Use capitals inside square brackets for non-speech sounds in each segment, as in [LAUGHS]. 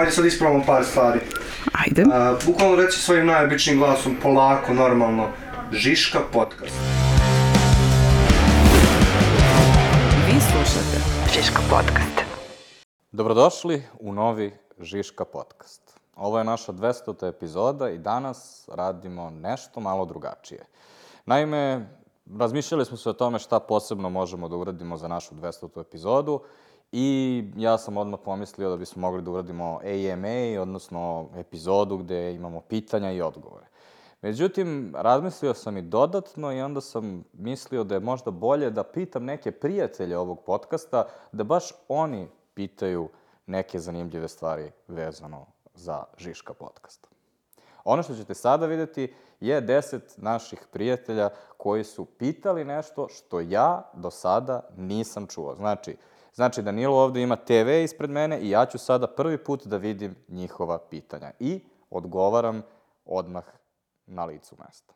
Ajde sad ispravamo par stvari. Ajde. A, bukvalno reci svojim najobičnijim glasom, polako, normalno. Žiška podcast. Vi slušate Žiško podcast. Dobrodošli u novi Žiška podcast. Ovo je naša 200. epizoda i danas radimo nešto malo drugačije. Naime, razmišljali smo se o tome šta posebno možemo da uradimo za našu 200. epizodu i ja sam odmah pomislio da bismo mogli da uradimo AMA, odnosno epizodu gde imamo pitanja i odgovore. Međutim, razmislio sam i dodatno i onda sam mislio da je možda bolje da pitam neke prijatelje ovog podcasta, da baš oni pitaju neke zanimljive stvari vezano za Žiška podcasta. Ono što ćete sada videti je 10 naših prijatelja koji su pitali nešto što ja do sada nisam čuo. Znači, znači Danilo ovde ima TV ispred mene i ja ću sada prvi put da vidim njihova pitanja i odgovaram odmah na licu mesta.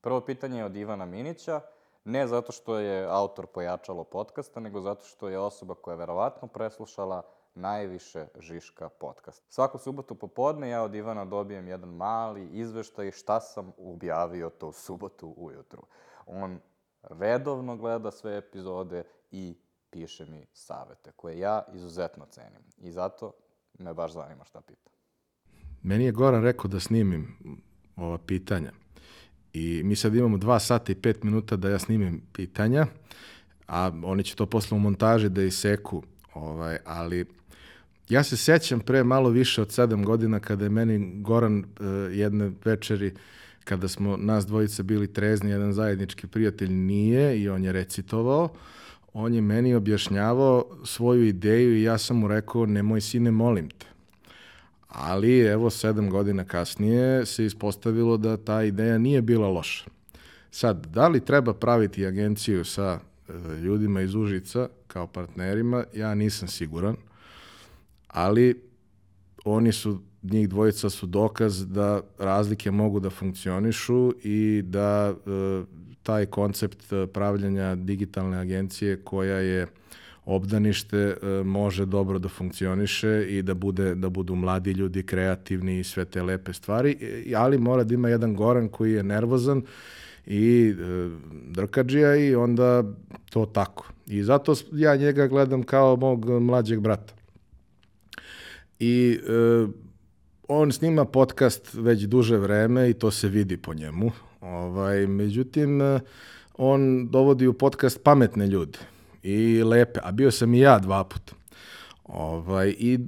Prvo pitanje je od Ivana Minića, ne zato što je autor pojačalo podcasta, nego zato što je osoba koja je verovatno preslušala najviše Žiška podcast. Svaku subotu popodne ja od Ivana dobijem jedan mali izveštaj šta sam objavio to subotu ujutru. On redovno gleda sve epizode i piše mi savete, koje ja izuzetno cenim. I zato me baš zanima šta pita. Meni je Goran rekao da snimim ova pitanja. I mi sad imamo dva sata i pet minuta da ja snimim pitanja, a oni će to posle u montaži da iseku, ovaj, ali ja se sećam pre malo više od sedam godina kada je meni Goran uh, jedne večeri kada smo nas dvojice bili trezni, jedan zajednički prijatelj nije i on je recitovao, on je meni objašnjavao svoju ideju i ja sam mu rekao nemoj sine molim te. Ali evo sedam godina kasnije se ispostavilo da ta ideja nije bila loša. Sad, da li treba praviti agenciju sa e, ljudima iz Užica kao partnerima, ja nisam siguran, ali oni su, njih dvojica su dokaz da razlike mogu da funkcionišu i da e, taj koncept e, pravljanja digitalne agencije koja je obdanište e, može dobro da funkcioniše i da bude da budu mladi ljudi kreativni i sve te lepe stvari, e, ali mora da ima jedan Goran koji je nervozan i drkađija i onda to tako. I zato ja njega gledam kao mog mlađeg brata. I on snima podcast već duže vreme i to se vidi po njemu. Ovaj, međutim, on dovodi u podcast pametne ljude i lepe, a bio sam i ja dva puta. Ovaj, I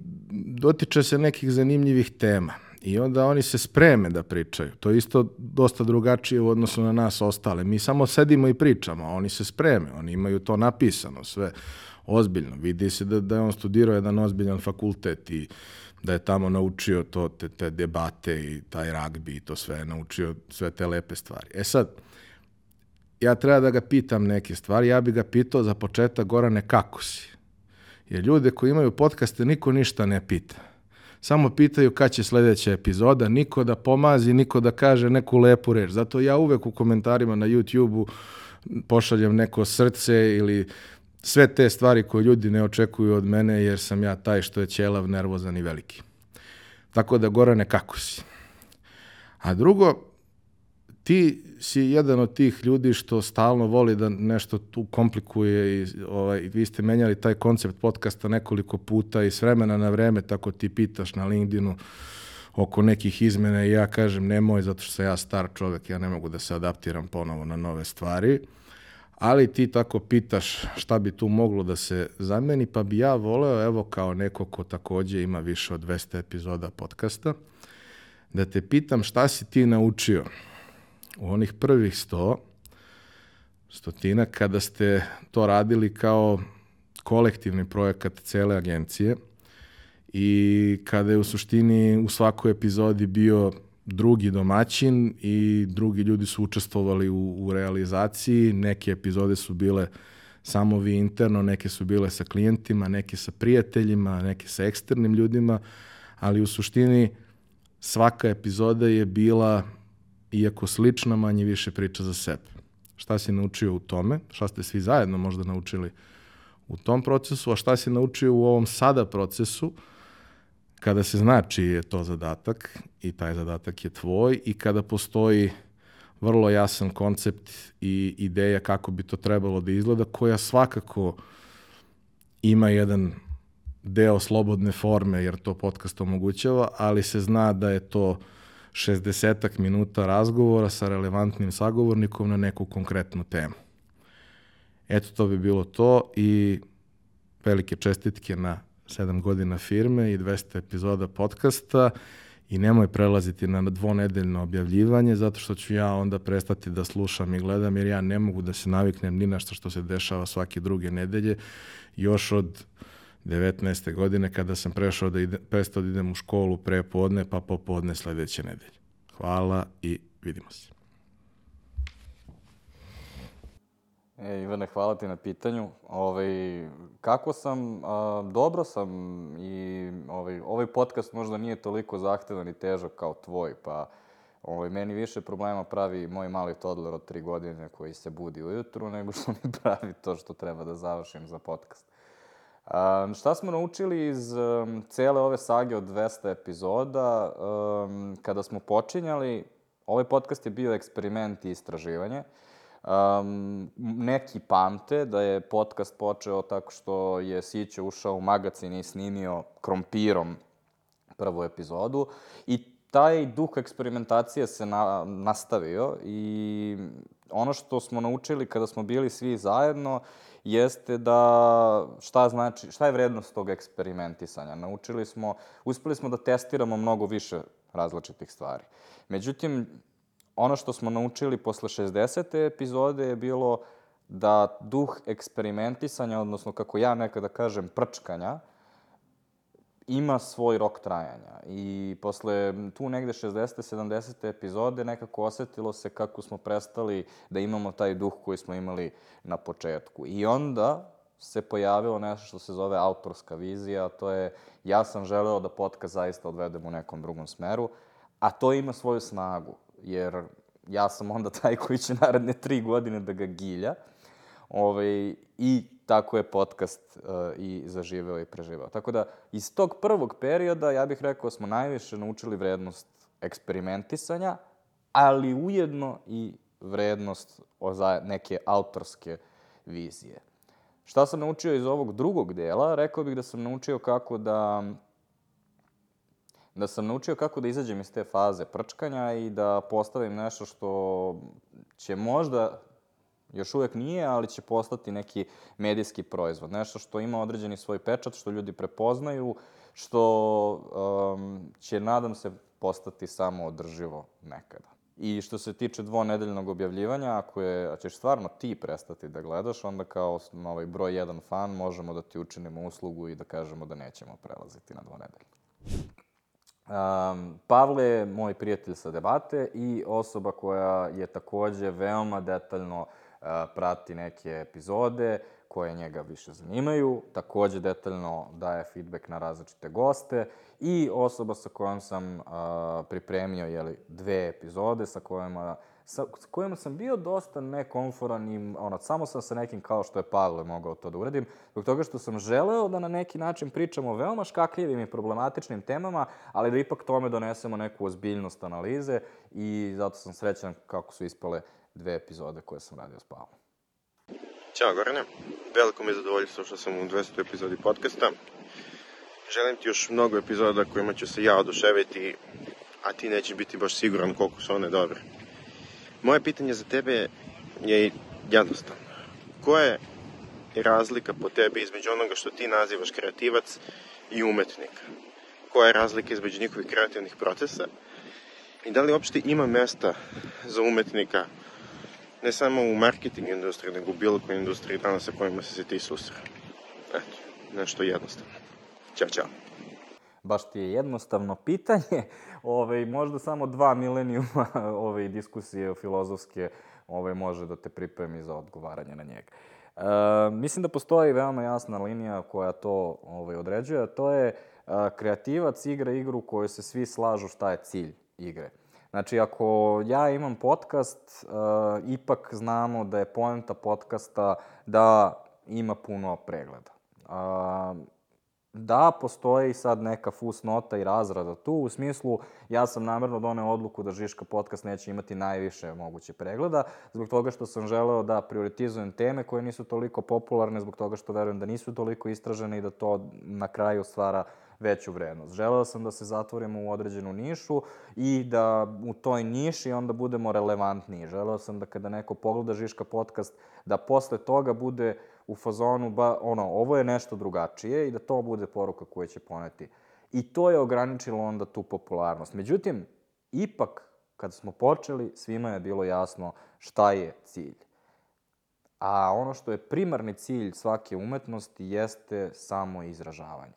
dotiče se nekih zanimljivih tema. I onda oni se spreme da pričaju. To je isto dosta drugačije u odnosu na nas ostale. Mi samo sedimo i pričamo, a oni se spreme. Oni imaju to napisano sve ozbiljno. Vidi se da, da je on studirao jedan ozbiljan fakultet i da je tamo naučio to, te, te debate i taj ragbi i to sve, naučio sve te lepe stvari. E sad, ja treba da ga pitam neke stvari, ja bi ga pitao za početak, Gorane, kako si? Jer ljude koji imaju podcaste niko ništa ne pita. Samo pitaju kad će sledeća epizoda, niko da pomazi, niko da kaže neku lepu reč. Zato ja uvek u komentarima na YouTube-u pošaljem neko srce ili sve te stvari koje ljudi ne očekuju od mene jer sam ja taj što je ćelav, nervozan i veliki. Tako da, Gorane, kako si? A drugo, ti si jedan od tih ljudi što stalno voli da nešto tu komplikuje i ovaj, vi ste menjali taj koncept podcasta nekoliko puta i s vremena na vreme, tako ti pitaš na LinkedInu oko nekih izmena i ja kažem nemoj zato što sam ja star čovek, ja ne mogu da se adaptiram ponovo na nove stvari ali ti tako pitaš šta bi tu moglo da se zameni, pa bi ja voleo, evo kao neko ko takođe ima više od 200 epizoda podcasta, da te pitam šta si ti naučio u onih prvih 100 stotina kada ste to radili kao kolektivni projekat cele agencije i kada je u suštini u svakoj epizodi bio drugi domaćin i drugi ljudi su učestvovali u, u realizaciji. Neke epizode su bile samo vi interno, neke su bile sa klijentima, neke sa prijateljima, neke sa eksternim ljudima, ali u suštini svaka epizoda je bila, iako slična, manje više priča za sebe. Šta si naučio u tome? Šta ste svi zajedno možda naučili u tom procesu? A šta si naučio u ovom sada procesu? kada se zna čiji je to zadatak i taj zadatak je tvoj i kada postoji vrlo jasan koncept i ideja kako bi to trebalo da izgleda, koja svakako ima jedan deo slobodne forme, jer to podcast omogućava, ali se zna da je to 60 minuta razgovora sa relevantnim sagovornikom na neku konkretnu temu. Eto, to bi bilo to i velike čestitke na 7 godina firme i 200 epizoda podcasta i nemoj prelaziti na dvonedeljno objavljivanje zato što ću ja onda prestati da slušam i gledam jer ja ne mogu da se naviknem ni na što što se dešava svake druge nedelje još od 19. godine kada sam prešao da ide, prestao da idem u školu pre podne pa popodne sledeće nedelje. Hvala i vidimo se. E, Ivane, hvala ti na pitanju. Ovaj, kako sam? A, dobro sam i ovaj, ovaj podcast možda nije toliko zahtevan i težak kao tvoj, pa ovaj, meni više problema pravi moj mali toddler od tri godine koji se budi ujutru, nego što mi [LAUGHS] pravi to što treba da završim za podcast. A, šta smo naučili iz um, cele ove sage od 200 epizoda? Um, kada smo počinjali, ovaj podcast je bio eksperiment i istraživanje. Um, neki pamte da je podcast počeo tako što je Sića ušao u magacin i snimio krompirom prvu epizodu i taj duh eksperimentacije se na, nastavio i ono što smo naučili kada smo bili svi zajedno jeste da šta znači, šta je vrednost tog eksperimentisanja. Naučili smo, uspeli smo da testiramo mnogo više različitih stvari. Međutim, ono što smo naučili posle 60. epizode je bilo da duh eksperimentisanja, odnosno kako ja nekada kažem prčkanja, ima svoj rok trajanja. I posle tu negde 60. 70. epizode nekako osetilo se kako smo prestali da imamo taj duh koji smo imali na početku. I onda se pojavilo nešto što se zove autorska vizija, to je ja sam želeo da podcast zaista odvedem u nekom drugom smeru, a to ima svoju snagu jer ja sam onda [LAUGHS] taj koji će naredne tri godine da ga gilja. Ovaj, I tako je podcast uh, i zaživeo i preživeo. Tako da, iz tog prvog perioda, ja bih rekao, smo najviše naučili vrednost eksperimentisanja, ali ujedno i vrednost neke autorske vizije. Šta sam naučio iz ovog drugog dela? Rekao bih da sam naučio kako da da sam naučio kako da izađem iz te faze prčkanja i da postavim nešto što će možda još uvek nije, ali će postati neki medijski proizvod. Nešto što ima određeni svoj pečat, što ljudi prepoznaju, što um, će, nadam se, postati samo održivo nekada. I što se tiče dvonedeljnog objavljivanja, ako je, a ćeš stvarno ti prestati da gledaš, onda kao ovaj broj jedan fan možemo da ti učinimo uslugu i da kažemo da nećemo prelaziti na dvonedeljno. Um, Pavle je moj prijatelj sa debate i osoba koja je takođe veoma detaljno uh, prati neke epizode koje njega više zanimaju, takođe detaljno daje feedback na različite goste i osoba sa kojom sam uh, pripremio jeli, dve epizode sa kojima sa, kojima sam bio dosta nekonforan i ono, samo sam sa nekim kao što je Pavle mogao to da uradim, zbog toga što sam želeo da na neki način pričamo o veoma škakljivim i problematičnim temama, ali da ipak tome donesemo neku ozbiljnost analize i zato sam srećan kako su ispale dve epizode koje sam radio s Pavlom. Ćao Gorane, veliko mi je zadovoljstvo što sam u 200. epizodi podcasta. Želim ti još mnogo epizoda kojima ću se ja oduševiti, a ti neće biti baš siguran koliko su one dobre. Moje pitanje za tebe je jednostavno. Koja je razlika po tebi između onoga što ti nazivaš kreativac i umetnik? Koja je razlika između njihovih kreativnih procesa? I da li uopšte ima mesta za umetnika ne samo u marketing industriji, nego u bilo kojoj industriji danas sa kojima se ti susre? Eto, nešto jednostavno. Ćao, čao baš ti je jednostavno pitanje, [LAUGHS] ovaj, možda samo dva milenijuma [LAUGHS] ove diskusije filozofske ovaj, može da te pripremi za odgovaranje na njega. E, mislim da postoji veoma jasna linija koja to ovaj, određuje, a to je a, kreativac igra igru koju se svi slažu šta je cilj igre. Znači, ako ja imam podcast, a, ipak znamo da je poenta podcasta da ima puno pregleda. A, da postoji sad neka fusnota i razrada tu, u smislu ja sam namerno doneo odluku da Žiška podcast neće imati najviše moguće pregleda, zbog toga što sam želeo da prioritizujem teme koje nisu toliko popularne, zbog toga što verujem da nisu toliko istražene i da to na kraju stvara veću vrednost. Želeo sam da se zatvorimo u određenu nišu i da u toj niši onda budemo relevantniji. Želeo sam da kada neko pogleda Žiška podcast, da posle toga bude u fazonu, ba, ono, ovo je nešto drugačije i da to bude poruka koja će poneti. I to je ograničilo onda tu popularnost. Međutim, ipak, kad smo počeli, svima je bilo jasno šta je cilj. A ono što je primarni cilj svake umetnosti jeste samo izražavanje.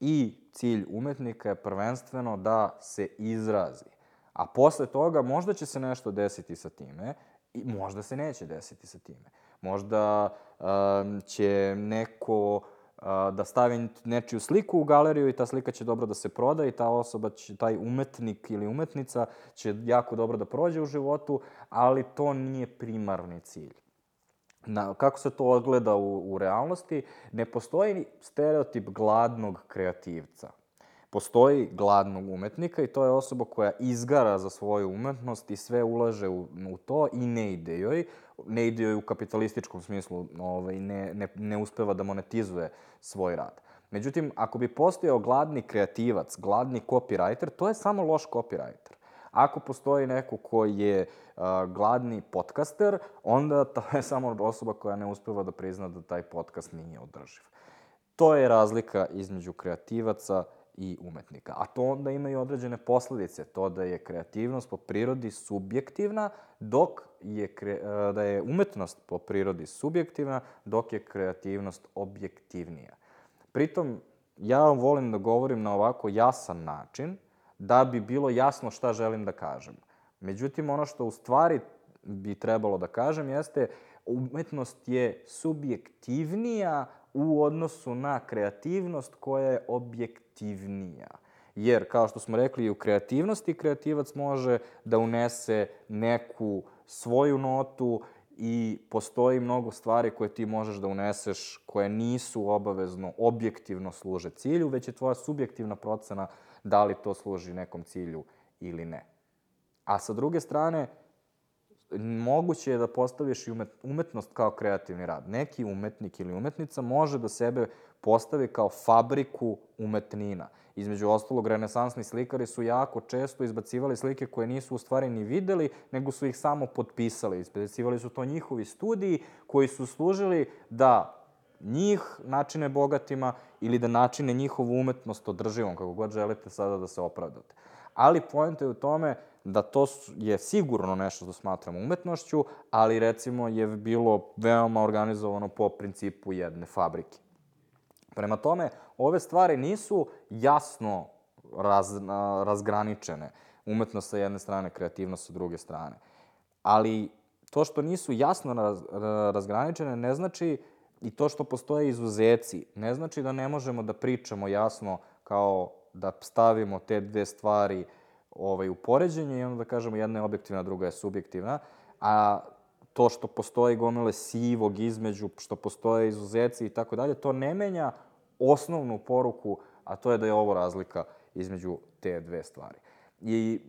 I cilj umetnika je prvenstveno da se izrazi. A posle toga možda će se nešto desiti sa time i možda se neće desiti sa time. Možda um, će neko uh, da stavi nečiju sliku u galeriju i ta slika će dobro da se proda i ta osoba će, taj umetnik ili umetnica će jako dobro da prođe u životu, ali to nije primarni cilj. Na, kako se to odgleda u, u realnosti? Ne postoji stereotip gladnog kreativca. Postoji gladnog umetnika i to je osoba koja izgara za svoju umetnost i sve ulaže u, u to i ne ide joj. Ne ide u kapitalističkom smislu, ovaj, ne, ne, ne uspeva da monetizuje svoj rad. Međutim, ako bi postojao gladni kreativac, gladni copywriter, to je samo loš copywriter. Ako postoji neko ko je uh, gladni podcaster, onda to je samo osoba koja ne uspeva da prizna da taj podcast nije održiv. To je razlika između kreativaca i umetnika. A to onda ima i određene posledice. To da je kreativnost po prirodi subjektivna, dok je, kre, da je umetnost po prirodi subjektivna, dok je kreativnost objektivnija. Pritom, ja volim da govorim na ovako jasan način, da bi bilo jasno šta želim da kažem. Međutim, ono što u stvari bi trebalo da kažem jeste umetnost je subjektivnija u odnosu na kreativnost koja je objektivnija. Jer, kao što smo rekli, i u kreativnosti kreativac može da unese neku svoju notu i postoji mnogo stvari koje ti možeš da uneseš koje nisu obavezno objektivno služe cilju, već je tvoja subjektivna procena da li to služi nekom cilju ili ne. A sa druge strane, moguće je da postaviš i umet, umetnost kao kreativni rad. Neki umetnik ili umetnica može da sebe postavi kao fabriku umetnina. Između ostalog, renesansni slikari su jako često izbacivali slike koje nisu u stvari ni videli, nego su ih samo potpisali. Izbacivali su to njihovi studiji koji su služili da njih načine bogatima ili da načine njihovu umetnost održivom, kako god želite sada da se opravdate. Ali pojenta je u tome da to je sigurno nešto što smatramo umetnošću, ali recimo je bilo veoma organizovano po principu jedne fabrike. Prema tome, ove stvari nisu jasno raz, razgraničene. Umetnost sa jedne strane, kreativnost sa druge strane. Ali to što nisu jasno raz, razgraničene ne znači i to što postoje izuzeci, ne znači da ne možemo da pričamo jasno kao da stavimo te dve stvari ovaj, u poređenje i onda da kažemo jedna je objektivna, druga je subjektivna, a to što postoji gomile sivog između, što postoje izuzeci i tako dalje, to ne menja osnovnu poruku, a to je da je ovo razlika između te dve stvari. I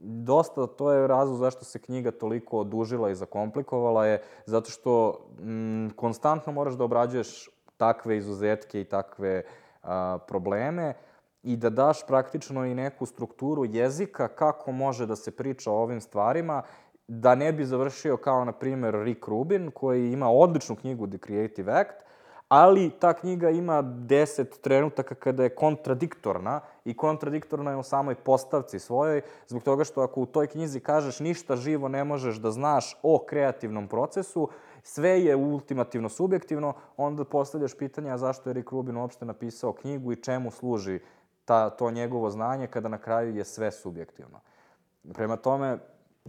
dosta, to je razlog zašto se knjiga toliko odužila i zakomplikovala je, zato što m, konstantno moraš da obrađuješ takve izuzetke i takve a, probleme i da daš praktično i neku strukturu jezika kako može da se priča o ovim stvarima, da ne bi završio kao, na primer, Rick Rubin, koji ima odličnu knjigu The Creative Act, ali ta knjiga ima deset trenutaka kada je kontradiktorna i kontradiktorna je u samoj postavci svojoj, zbog toga što ako u toj knjizi kažeš ništa živo ne možeš da znaš o kreativnom procesu, sve je ultimativno subjektivno, onda postavljaš pitanje a zašto je Rick Rubin uopšte napisao knjigu i čemu služi ta, to njegovo znanje kada na kraju je sve subjektivno. Prema tome,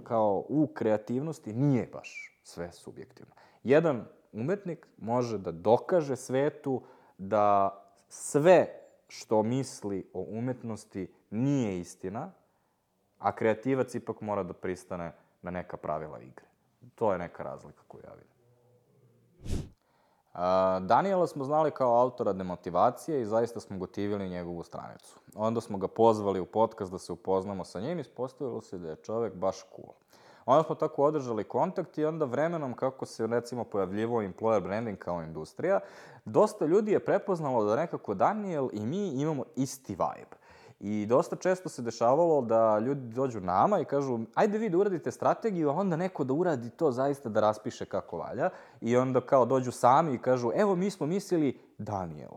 kao u kreativnosti nije baš sve subjektivno. Jedan umetnik može da dokaže svetu da sve što misli o umetnosti nije istina, a kreativac ipak mora da pristane na neka pravila igre. To je neka razlika koju ja vidim. A, Danijela smo znali kao autora demotivacije i zaista smo gotivili njegovu stranicu. Onda smo ga pozvali u podcast da se upoznamo sa njim i ispostavilo se da je čovek baš cool. Onda smo tako održali kontakt i onda vremenom kako se recimo pojavljivo employer branding kao industrija, dosta ljudi je prepoznalo da nekako Daniel i mi imamo isti vibe. I dosta često se dešavalo da ljudi dođu nama i kažu ajde vi da uradite strategiju, a onda neko da uradi to zaista da raspiše kako valja. I onda kao dođu sami i kažu evo mi smo mislili Daniel.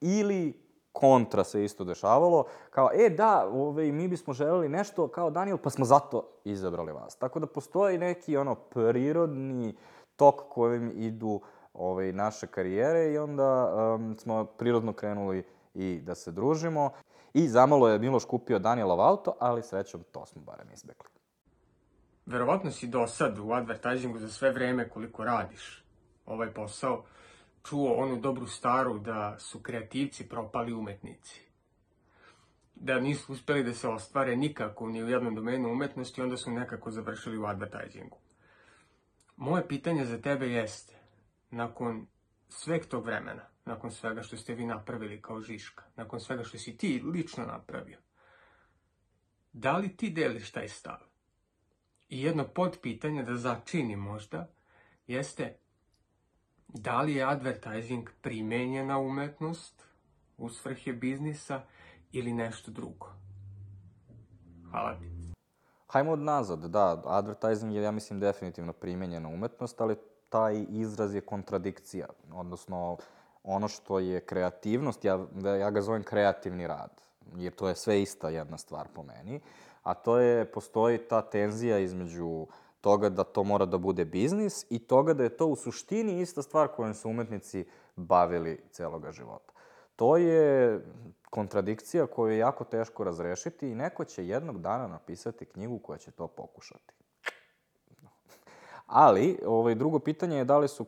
Ili kontra se isto dešavalo, kao, e da, ove, mi bismo želeli nešto kao Daniel, pa smo zato izabrali vas. Tako da postoji neki ono prirodni tok kojim idu ove, naše karijere i onda um, smo prirodno krenuli i da se družimo. I zamalo je Miloš kupio Danielov auto, ali srećom to smo barem izbegli. Verovatno si do sad u advertisingu za sve vreme koliko radiš ovaj posao čuo onu dobru staru da su kreativci propali umetnici. Da nisu uspeli da se ostvare nikako ni u jednom domenu umetnosti, onda su nekako završili u advertisingu. Moje pitanje za tebe jeste, nakon sveg tog vremena, nakon svega što ste vi napravili kao Žiška, nakon svega što si ti lično napravio, da li ti deliš taj stav? I jedno podpitanje da začini možda, jeste da li je advertising primenjena umetnost u svrhe biznisa ili nešto drugo? Hvala ti. Hajmo od nazad, da, advertising je, ja mislim, definitivno primenjena umetnost, ali taj izraz je kontradikcija, odnosno ono što je kreativnost, ja, ja ga zovem kreativni rad, jer to je sve ista jedna stvar po meni, a to je, postoji ta tenzija između toga da to mora da bude biznis i toga da je to u suštini ista stvar kojom su umetnici bavili celoga života. To je kontradikcija koju je jako teško razrešiti i neko će jednog dana napisati knjigu koja će to pokušati. Ali, ovaj, drugo pitanje je da li, su,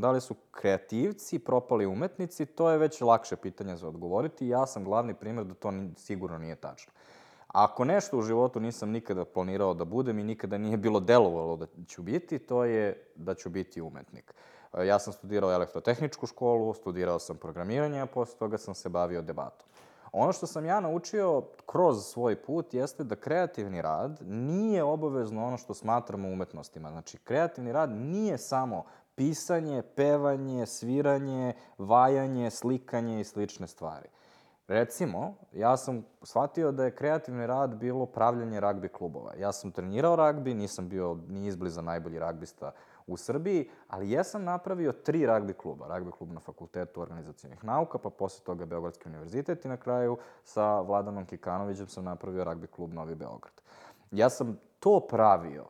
da li su kreativci propali umetnici, to je već lakše pitanje za odgovoriti. Ja sam glavni primjer da to sigurno nije tačno. Ako nešto u životu nisam nikada planirao da budem i nikada nije bilo delovalo da ću biti, to je da ću biti umetnik. Ja sam studirao elektrotehničku školu, studirao sam programiranje, a posle toga sam se bavio debatom. Ono što sam ja naučio kroz svoj put jeste da kreativni rad nije obavezno ono što smatramo umetnostima. Znači, kreativni rad nije samo pisanje, pevanje, sviranje, vajanje, slikanje i slične stvari. Recimo, ja sam shvatio da je kreativni rad bilo pravljanje ragbi klubova. Ja sam trenirao ragbi, nisam bio ni izbliza najbolji ragbista u Srbiji, ali jesam napravio tri ragbi kluba. Ragbi klub na Fakultetu organizacijonih nauka, pa posle toga Beogradski univerzitet i na kraju sa Vladanom Kikanovićem sam napravio ragbi klub Novi Beograd. Ja sam to pravio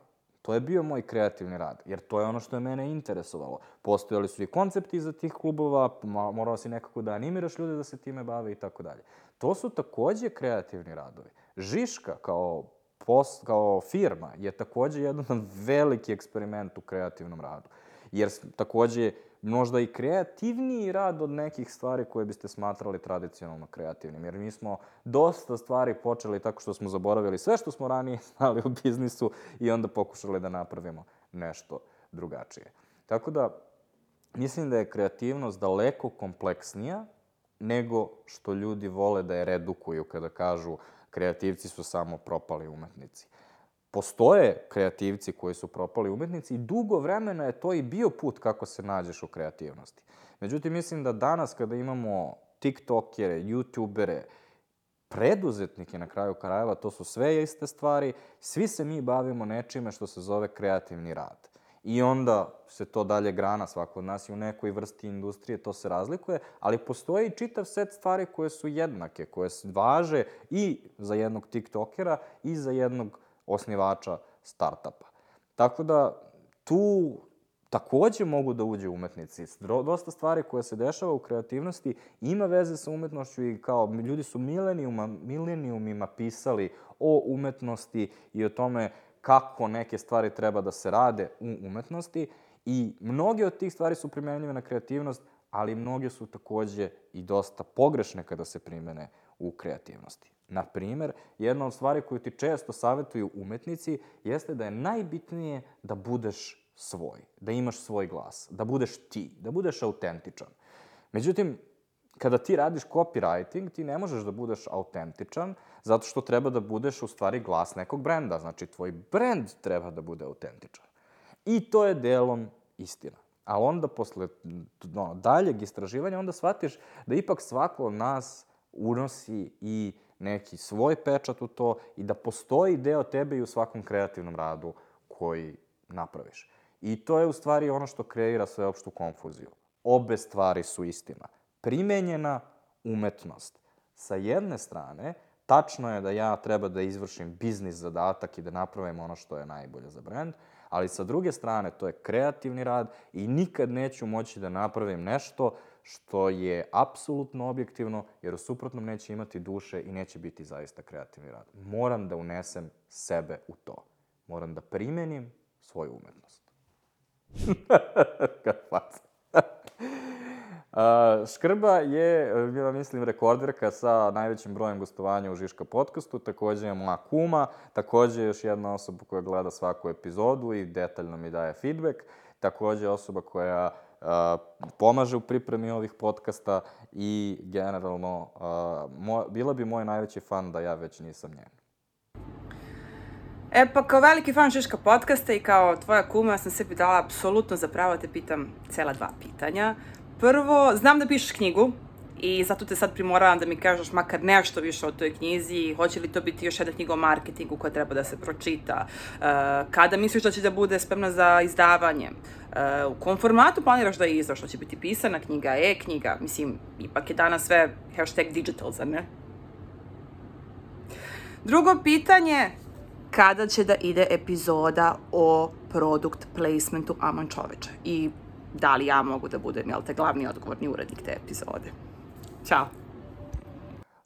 To je bio moj kreativni rad, jer to je ono što je mene interesovalo. Postojali su i koncepti za tih klubova, morao si nekako da animiraš ljude da se time bave i tako dalje. To su takođe kreativni radovi. Žiška kao, post, kao firma je takođe jedan [LAUGHS] veliki eksperiment u kreativnom radu. Jer takođe možda i kreativniji rad od nekih stvari koje biste smatrali tradicionalno kreativnim. Jer mi smo dosta stvari počeli tako što smo zaboravili sve što smo ranije [LAUGHS] znali u biznisu i onda pokušali da napravimo nešto drugačije. Tako da, mislim da je kreativnost daleko kompleksnija nego što ljudi vole da je redukuju kada kažu kreativci su samo propali umetnici postoje kreativci koji su propali umetnici i dugo vremena je to i bio put kako se nađeš u kreativnosti. Međutim, mislim da danas kada imamo tiktokere, youtubere, preduzetnike na kraju krajeva, to su sve iste stvari, svi se mi bavimo nečime što se zove kreativni rad. I onda se to dalje grana, svako od nas i u nekoj vrsti industrije, to se razlikuje, ali postoji čitav set stvari koje su jednake, koje važe i za jednog tiktokera i za jednog osnivača startapa. Tako da tu takođe mogu da uđe umetnici. Dosta stvari koje se dešava u kreativnosti ima veze sa umetnošću i kao ljudi su milenijuma, milenijumima pisali o umetnosti i o tome kako neke stvari treba da se rade u umetnosti i mnoge od tih stvari su primenljive na kreativnost, ali mnoge su takođe i dosta pogrešne kada se primene u kreativnosti. Na primer, jedna od stvari koju ti često savjetuju umetnici jeste da je najbitnije da budeš svoj, da imaš svoj glas, da budeš ti, da budeš autentičan. Međutim, kada ti radiš copywriting, ti ne možeš da budeš autentičan, zato što treba da budeš u stvari glas nekog brenda. Znači, tvoj brend treba da bude autentičan. I to je delom istina. Ali onda posle no, daljeg istraživanja onda shvatiš da ipak svako od nas unosi i neki svoj pečat u to i da postoji deo tebe i u svakom kreativnom radu koji napraviš. I to je u stvari ono što kreira sveopštu konfuziju. Obe stvari su istina. Primenjena umetnost. Sa jedne strane, tačno je da ja treba da izvršim biznis zadatak i da napravim ono što je najbolje za brand, ali sa druge strane, to je kreativni rad i nikad neću moći da napravim nešto što je apsolutno objektivno, jer u suprotnom neće imati duše i neće biti zaista kreativni rad. Moram da unesem sebe u to. Moram da primenim svoju umetnost. [LAUGHS] Kad Uh, Škrba je, ja mislim, rekorderka sa najvećim brojem gostovanja u Žiška podcastu, takođe je moja kuma, takođe je još jedna osoba koja gleda svaku epizodu i detaljno mi daje feedback, takođe je osoba koja uh, pomaže u pripremi ovih podcasta i generalno uh, mo, bila bi moj najveći fan da ja već nisam njen. E pa kao veliki fan Žiška podcasta i kao tvoja kuma sam sebi dala apsolutno za pravo da te pitam cela dva pitanja. Prvo, znam da pišeš knjigu i zato te sad primoravam da mi kažeš makar nešto više o toj knjizi, hoće li to biti još jedna knjiga o marketingu koja treba da se pročita, uh, kada misliš da će da bude spremna za izdavanje, uh, u kom formatu planiraš da je izda, što će biti pisana knjiga, e-knjiga, mislim, ipak je danas sve hashtag digital, zar ne? Drugo pitanje, kada će da ide epizoda o product placementu Aman Čoveče? I da li ja mogu da budem, jel te, glavni odgovorni urednik te epizode. Ćao.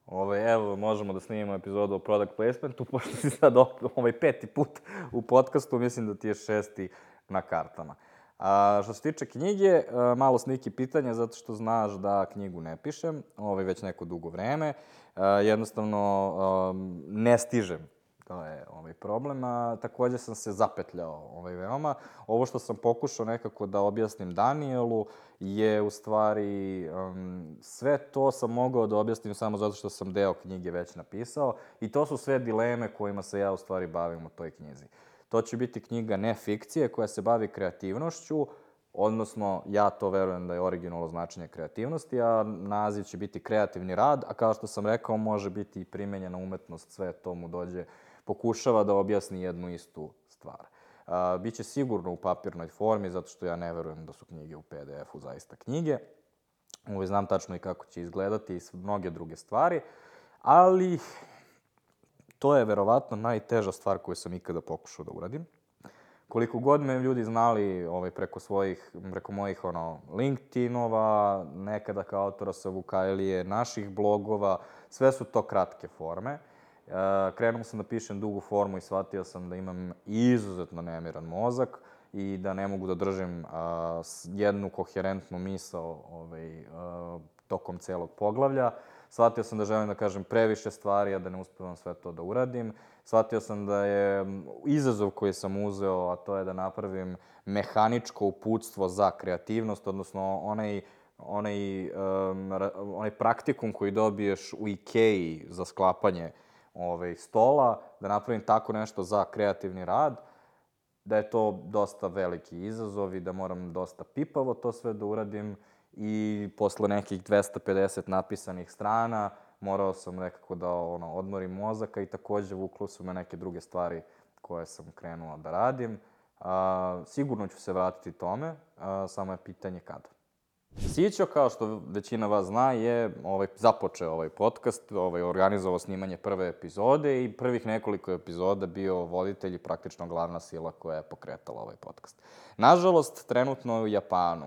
Ove, evo, možemo da snimimo epizodu o product placementu, [LAUGHS] pošto si sad ovaj peti put u podcastu, mislim da ti je šesti na kartama. A, što se tiče knjige, malo sniki pitanja, zato što znaš da knjigu ne pišem, ovaj, već neko dugo vreme. A, jednostavno, a, ne stižem To je ovaj problem, a takođe sam se zapetljao ovaj, veoma. Ovo što sam pokušao nekako da objasnim Danielu je u stvari um, sve to sam mogao da objasnim samo zato što sam deo knjige već napisao i to su sve dileme kojima se ja u stvari bavim u toj knjizi. To će biti knjiga ne fikcije koja se bavi kreativnošću, odnosno ja to verujem da je originalno značenje kreativnosti, a naziv će biti kreativni rad, a kao što sam rekao može biti i primenjena umetnost, sve to mu dođe pokušava da objasni jednu istu stvar. Uh, biće sigurno u papirnoj formi, zato što ja ne verujem da su knjige u PDF-u zaista knjige. Ovo znam tačno i kako će izgledati i mnoge druge stvari, ali to je verovatno najteža stvar koju sam ikada pokušao da uradim. Koliko god me ljudi znali ovaj, preko svojih, preko mojih ono, LinkedInova, nekada kao autora sa Vukajlije, naših blogova, sve su to kratke forme. Krenuo sam da pišem dugu formu i shvatio sam da imam izuzetno nemiran mozak i da ne mogu da držim uh, jednu koherentnu misao ovaj, uh, tokom celog poglavlja. Shvatio sam da želim da kažem previše stvari, a da ne uspevam sve to da uradim. Shvatio sam da je izazov koji sam uzeo, a to je da napravim mehaničko uputstvo za kreativnost, odnosno onaj onaj, um, onaj praktikum koji dobiješ u Ikeji za sklapanje uh, ovaj, stola, da napravim tako nešto za kreativni rad, da je to dosta veliki izazov i da moram dosta pipavo to sve da uradim i posle nekih 250 napisanih strana morao sam nekako da ono, odmorim mozaka i takođe vuklo su me neke druge stvari koje sam krenuo da radim. A, sigurno ću se vratiti tome, a, samo je pitanje kada. Sićo, kao što većina vas zna, je ovaj, započeo ovaj podcast, ovaj, organizovao snimanje prve epizode i prvih nekoliko epizoda bio voditelj i praktično glavna sila koja je pokretala ovaj podcast. Nažalost, trenutno je u Japanu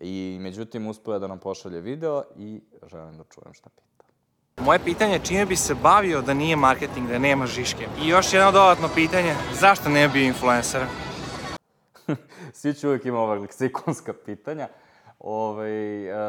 i međutim uspio je da nam pošalje video i želim da čujem šta pita. Moje pitanje je čime bi se bavio da nije marketing, da nema žiške? I još jedno dodatno pitanje, zašto ne bi influencer? [LAUGHS] Sić uvijek ima ova leksikonska pitanja. Ovaj,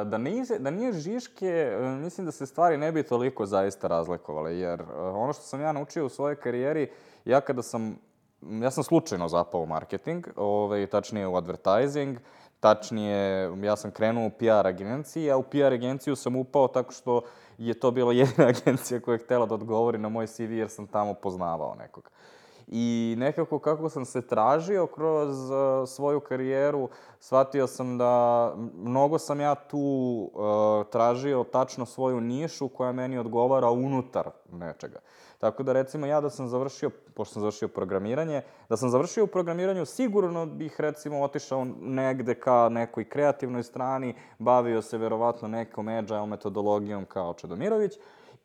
da, nije, da nije Žiške, mislim da se stvari ne bi toliko zaista razlikovale, jer ono što sam ja naučio u svojoj karijeri, ja kada sam ja sam slučajno zapao u marketing, ovaj, tačnije u advertising, tačnije, ja sam krenuo u PR agenciji, a u PR agenciju sam upao tako što je to bila [LAUGHS] jedina agencija koja je htela da odgovori na moj CV jer sam tamo poznavao nekog. I nekako kako sam se tražio kroz uh, svoju karijeru, shvatio sam da mnogo sam ja tu uh, tražio tačno svoju nišu koja meni odgovara unutar nečega. Tako da recimo ja da sam završio, pošto sam završio programiranje, da sam završio u programiranju, sigurno bih recimo otišao negde ka nekoj kreativnoj strani, bavio se verovatno nekom agile metodologijom kao Čedomirović,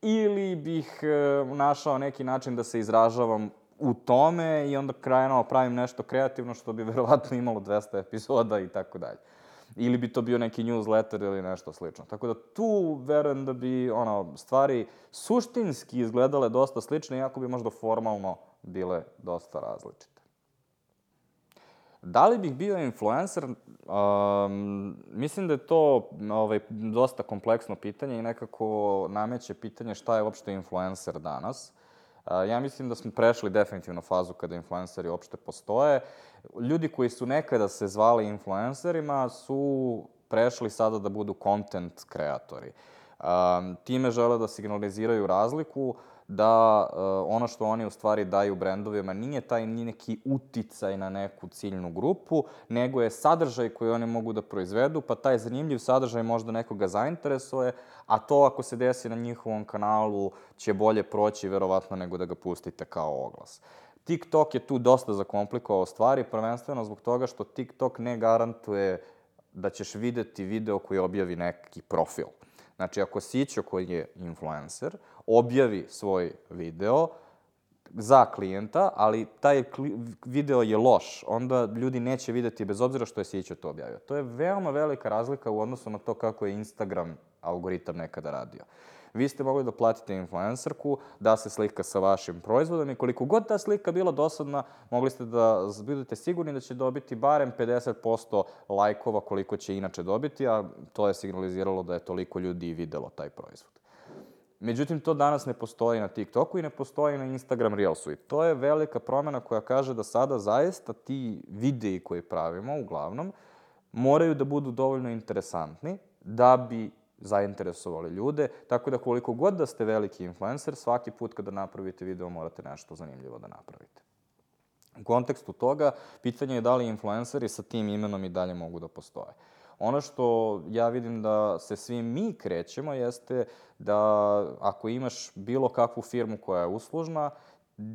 ili bih e, našao neki način da se izražavam u tome i onda krajeno pravim nešto kreativno što bi [LAUGHS] verovatno imalo 200 epizoda i tako dalje. Ili bi to bio neki newsletter ili nešto slično. Tako da tu verujem da bi ono, stvari suštinski izgledale dosta slične, iako bi možda formalno bile dosta različite. Da li bih bio influencer? Um, mislim da je to ovaj, dosta kompleksno pitanje i nekako nameće pitanje šta je uopšte influencer danas. Ja mislim da smo prešli definitivno fazu kada influenceri uopšte postoje. Ljudi koji su nekada se zvali influencerima su prešli sada da budu content kreatori. Time žele da signaliziraju razliku da uh, ono što oni u stvari daju brendovima nije taj ni neki uticaj na neku ciljnu grupu, nego je sadržaj koji oni mogu da proizvedu, pa taj zanimljiv sadržaj možda nekoga zainteresuje, a to ako se desi na njihovom kanalu će bolje proći verovatno nego da ga pustite kao oglas. TikTok je tu dosta zakomplikovao stvari, prvenstveno zbog toga što TikTok ne garantuje da ćeš videti video koji objavi neki profil. Znači, ako Sićo koji je influencer, objavi svoj video za klijenta, ali taj video je loš, onda ljudi neće videti bez obzira što je Sićo to objavio. To je veoma velika razlika u odnosu na to kako je Instagram algoritam nekada radio. Vi ste mogli da platite influencerku, da se slika sa vašim proizvodom i koliko god ta slika bila dosadna, mogli ste da budete sigurni da će dobiti barem 50% lajkova koliko će inače dobiti, a to je signaliziralo da je toliko ljudi videlo taj proizvod. Međutim, to danas ne postoji na TikToku i ne postoji na Instagram Reelsu. I to je velika promena koja kaže da sada zaista ti videi koje pravimo, uglavnom, moraju da budu dovoljno interesantni da bi zainteresovali ljude, tako da koliko god da ste veliki influencer, svaki put kada napravite video morate nešto zanimljivo da napravite. U kontekstu toga, pitanje je da li influenceri sa tim imenom i dalje mogu da postoje. Ono što ja vidim da se svi mi krećemo jeste da ako imaš bilo kakvu firmu koja je uslužna,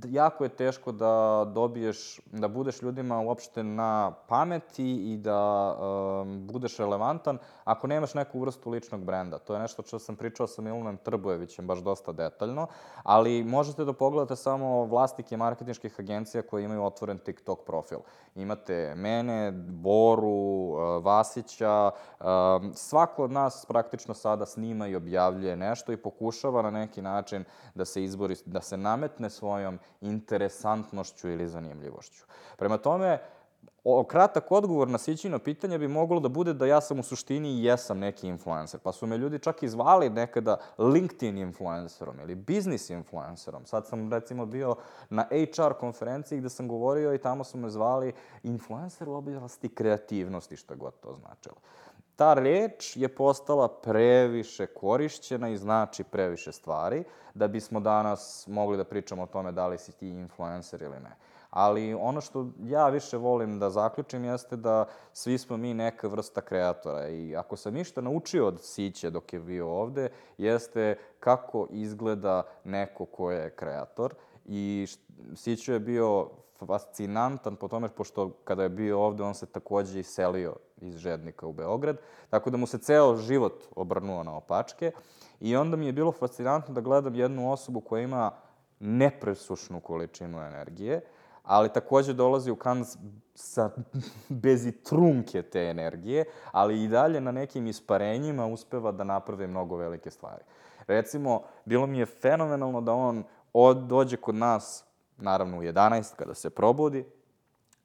jako je teško da dobiješ, da budeš ljudima uopšte na pameti i da um, budeš relevantan ako nemaš neku vrstu ličnog brenda. To je nešto što sam pričao sa Milanom Trbojevićem baš dosta detaljno, ali možete da pogledate samo vlastike marketinških agencija koje imaju otvoren TikTok profil. Imate mene, Boru, uh, Vasića, um, svako od nas praktično sada snima i objavljuje nešto i pokušava na neki način da se izbori, da se nametne svojom interesantnošću ili zanimljivošću. Prema tome, o, kratak odgovor na Sićino pitanje bi moglo da bude da ja sam u suštini i jesam neki influencer. Pa su me ljudi čak i zvali nekada LinkedIn influencerom ili business influencerom. Sad sam recimo bio na HR konferenciji gde sam govorio i tamo su me zvali influencer u oblasti kreativnosti, što god to značilo. Ta reč je postala previše korišćena i znači previše stvari da bismo danas mogli da pričamo o tome da li si ti influencer ili ne. Ali ono što ja više volim da zaključim jeste da svi smo mi neka vrsta kreatora i ako sam ništa naučio od Siće dok je bio ovde, jeste kako izgleda neko ko je kreator i Sićo je bio fascinantan po tome, pošto kada je bio ovde, on se takođe iselio iz Žednika u Beograd, tako da mu se ceo život obrnuo na opačke i onda mi je bilo fascinantno da gledam jednu osobu koja ima nepresušnu količinu energije, ali takođe dolazi u kanc sa [LAUGHS] bez i trunke te energije, ali i dalje na nekim isparenjima uspeva da naprave mnogo velike stvari. Recimo, bilo mi je fenomenalno da on od, dođe kod nas naravno u 11 kada se probudi,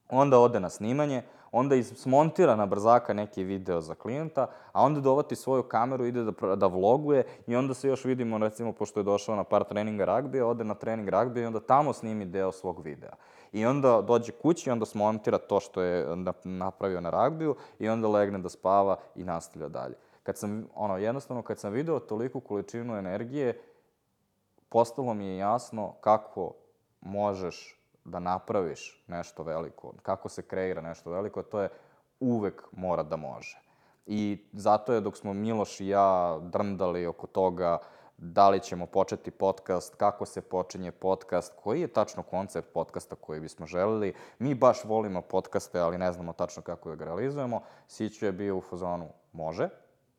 onda ode na snimanje, onda smontira na brzaka neki video za klijenta, a onda dovati svoju kameru, ide da, da vloguje i onda se još vidimo, recimo, pošto je došao na par treninga ragbija, ode na trening ragbija i onda tamo snimi deo svog videa. I onda dođe kući i onda smontira to što je nap- napravio na ragbiju i onda legne da spava i nastavlja dalje. Kad sam, ono, jednostavno, kad sam video toliku količinu energije, postalo mi je jasno kako možeš da napraviš nešto veliko, kako se kreira nešto veliko, to je uvek mora da može. I zato je dok smo Miloš i ja drndali oko toga da li ćemo početi podcast, kako se počinje podcast, koji je tačno koncept podcasta koji bismo želeli. Mi baš volimo podcaste, ali ne znamo tačno kako da ga realizujemo. Siću je bio u fazonu može,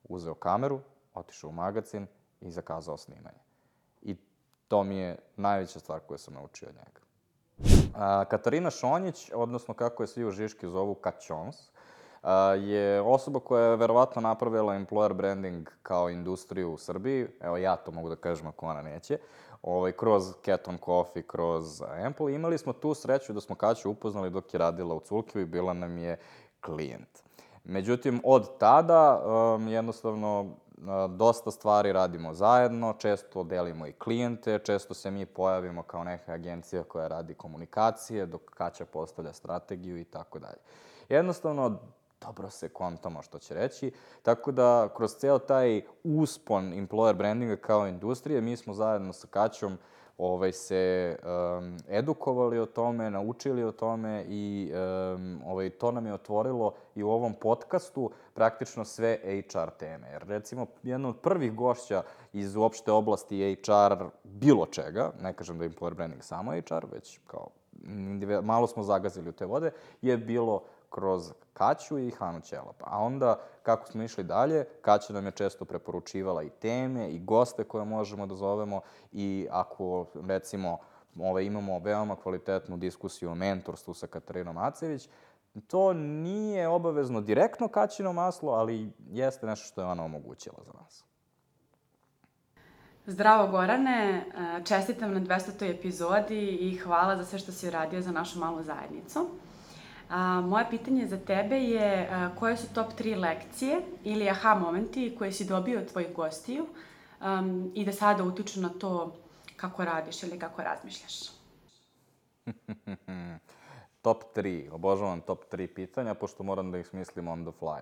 uzeo kameru, otišao u magazin i zakazao snimanje. I to mi je najveća stvar koju sam naučio od njega. A, Katarina Šonjić, odnosno kako je svi u Žiški zovu Kačons, a, je osoba koja je verovatno napravila employer branding kao industriju u Srbiji, evo ja to mogu da kažem ako ona neće, ovaj, kroz Keton Coffee, kroz Ample. Imali smo tu sreću da smo Kaću upoznali dok je radila u Culkiju i bila nam je klijent. Međutim, od tada um, jednostavno dosta stvari radimo zajedno, često delimo i klijente, često se mi pojavimo kao neka agencija koja radi komunikacije, dok Kaća postavlja strategiju i tako dalje. Jednostavno, dobro se kontamo, što će reći. Tako da, kroz ceo taj uspon employer brandinga kao industrije, mi smo zajedno sa Kaćom ovaj, se um, edukovali o tome, naučili o tome i um, ovaj, to nam je otvorilo i u ovom podcastu praktično sve HR teme. Jer recimo, jedna od prvih gošća iz uopšte oblasti HR bilo čega, ne kažem da je employer branding samo HR, već kao malo smo zagazili u te vode, je bilo kroz Kaću i Hanu Ćelap. A onda, kako smo išli dalje, Kaća nam je često preporučivala i teme i goste koje možemo da zovemo i ako, recimo, ove, imamo veoma kvalitetnu diskusiju o mentorstvu sa Katarinom Acević, to nije obavezno direktno Kaćino maslo, ali jeste nešto što je ona omogućila za nas. Zdravo Gorane, čestitam na 200. epizodi i hvala za sve što si uradio za našu malu zajednicu. A, moje pitanje za tebe je a, koje su top 3 lekcije ili aha momenti koje si dobio od tvojih gostiju um, i da sada utiču na to kako radiš ili kako razmišljaš? [LAUGHS] top 3, obožavam top 3 pitanja, pošto moram da ih smislim on the fly.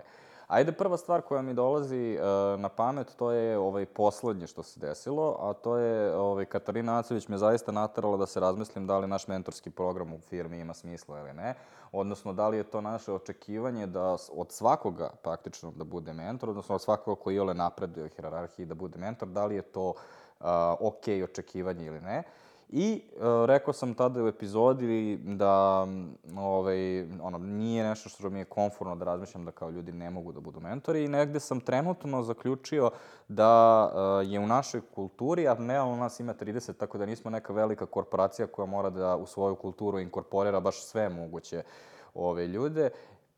Ajde, prva stvar koja mi dolazi uh, na pamet, to je ovaj poslednje što se desilo, a to je ovaj, Katarina Acević me zaista naterala da se razmislim da li naš mentorski program u firmi ima smisla ili ne, odnosno da li je to naše očekivanje da od svakoga praktično da bude mentor, odnosno od svakoga koji ole napreduje u hierarhiji da bude mentor, da li je to uh, ok očekivanje ili ne. I uh, rekao sam tada u epizodi da ovaj, ono, nije nešto što mi je konforno da razmišljam da kao ljudi ne mogu da budu mentori i negde sam trenutno zaključio da uh, je u našoj kulturi, a ne u nas ima 30, tako da nismo neka velika korporacija koja mora da u svoju kulturu inkorporira baš sve moguće ove ljude.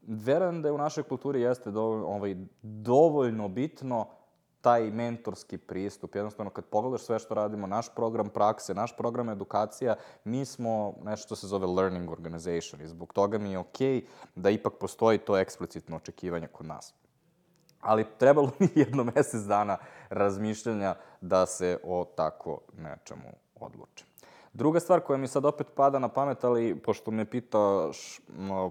Verujem da je u našoj kulturi jeste dovoljno, ovaj, dovoljno bitno taj mentorski pristup. Jednostavno, kad pogledaš sve što radimo, naš program prakse, naš program edukacija, mi smo nešto što se zove learning organization i zbog toga mi je okej okay da ipak postoji to eksplicitno očekivanje kod nas. Ali trebalo mi [LAUGHS] jedno mesec dana razmišljanja da se o tako nečemu odlučim. Druga stvar koja mi sad opet pada na pamet, ali pošto me pitaš,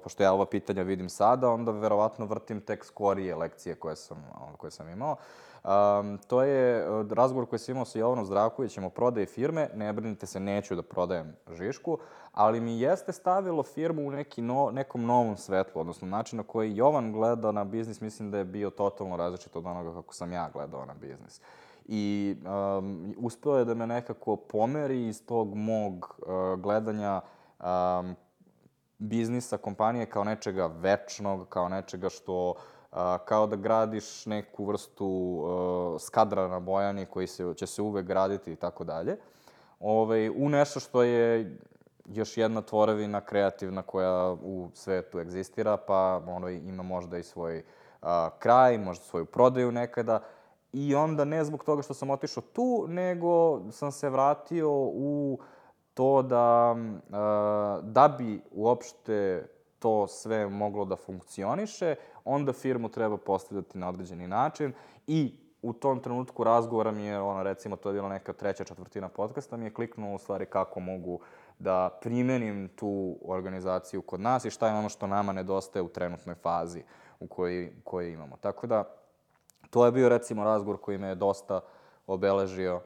pošto ja ova pitanja vidim sada, onda verovatno vrtim tek skorije lekcije koje sam, koje sam imao. Um, to je razgovor koji sam imao sa Jovanom Zdravkovićem o prodaji firme. Ne brinite se, neću da prodajem Žišku, ali mi jeste stavilo firmu u neki no, nekom novom svetlu, odnosno način na koji Jovan gleda na biznis, mislim da je bio totalno različit od onoga kako sam ja gledao na biznis i um, uspeo je da me nekako pomeri iz tog mog uh, gledanja um, biznisa, kompanije kao nečega večnog, kao nečega što uh, kao da gradiš neku vrstu uh, skadra na Bojani koji se, će se uvek graditi i tako dalje. Ovaj, u nešto što je još jedna tvorevina kreativna koja u svetu egzistira, pa ono, ima možda i svoj uh, kraj, možda svoju prodaju nekada, I onda ne zbog toga što sam otišao tu, nego sam se vratio u to da, da bi uopšte to sve moglo da funkcioniše, onda firmu treba postavljati na određeni način i u tom trenutku razgovora mi je, ono, recimo, to je bila neka treća četvrtina podcasta, mi je kliknuo u stvari kako mogu da primenim tu organizaciju kod nas i šta je ono što nama nedostaje u trenutnoj fazi u kojoj, kojoj imamo. Tako da, to je bio recimo razgovor koji me je dosta obeležio.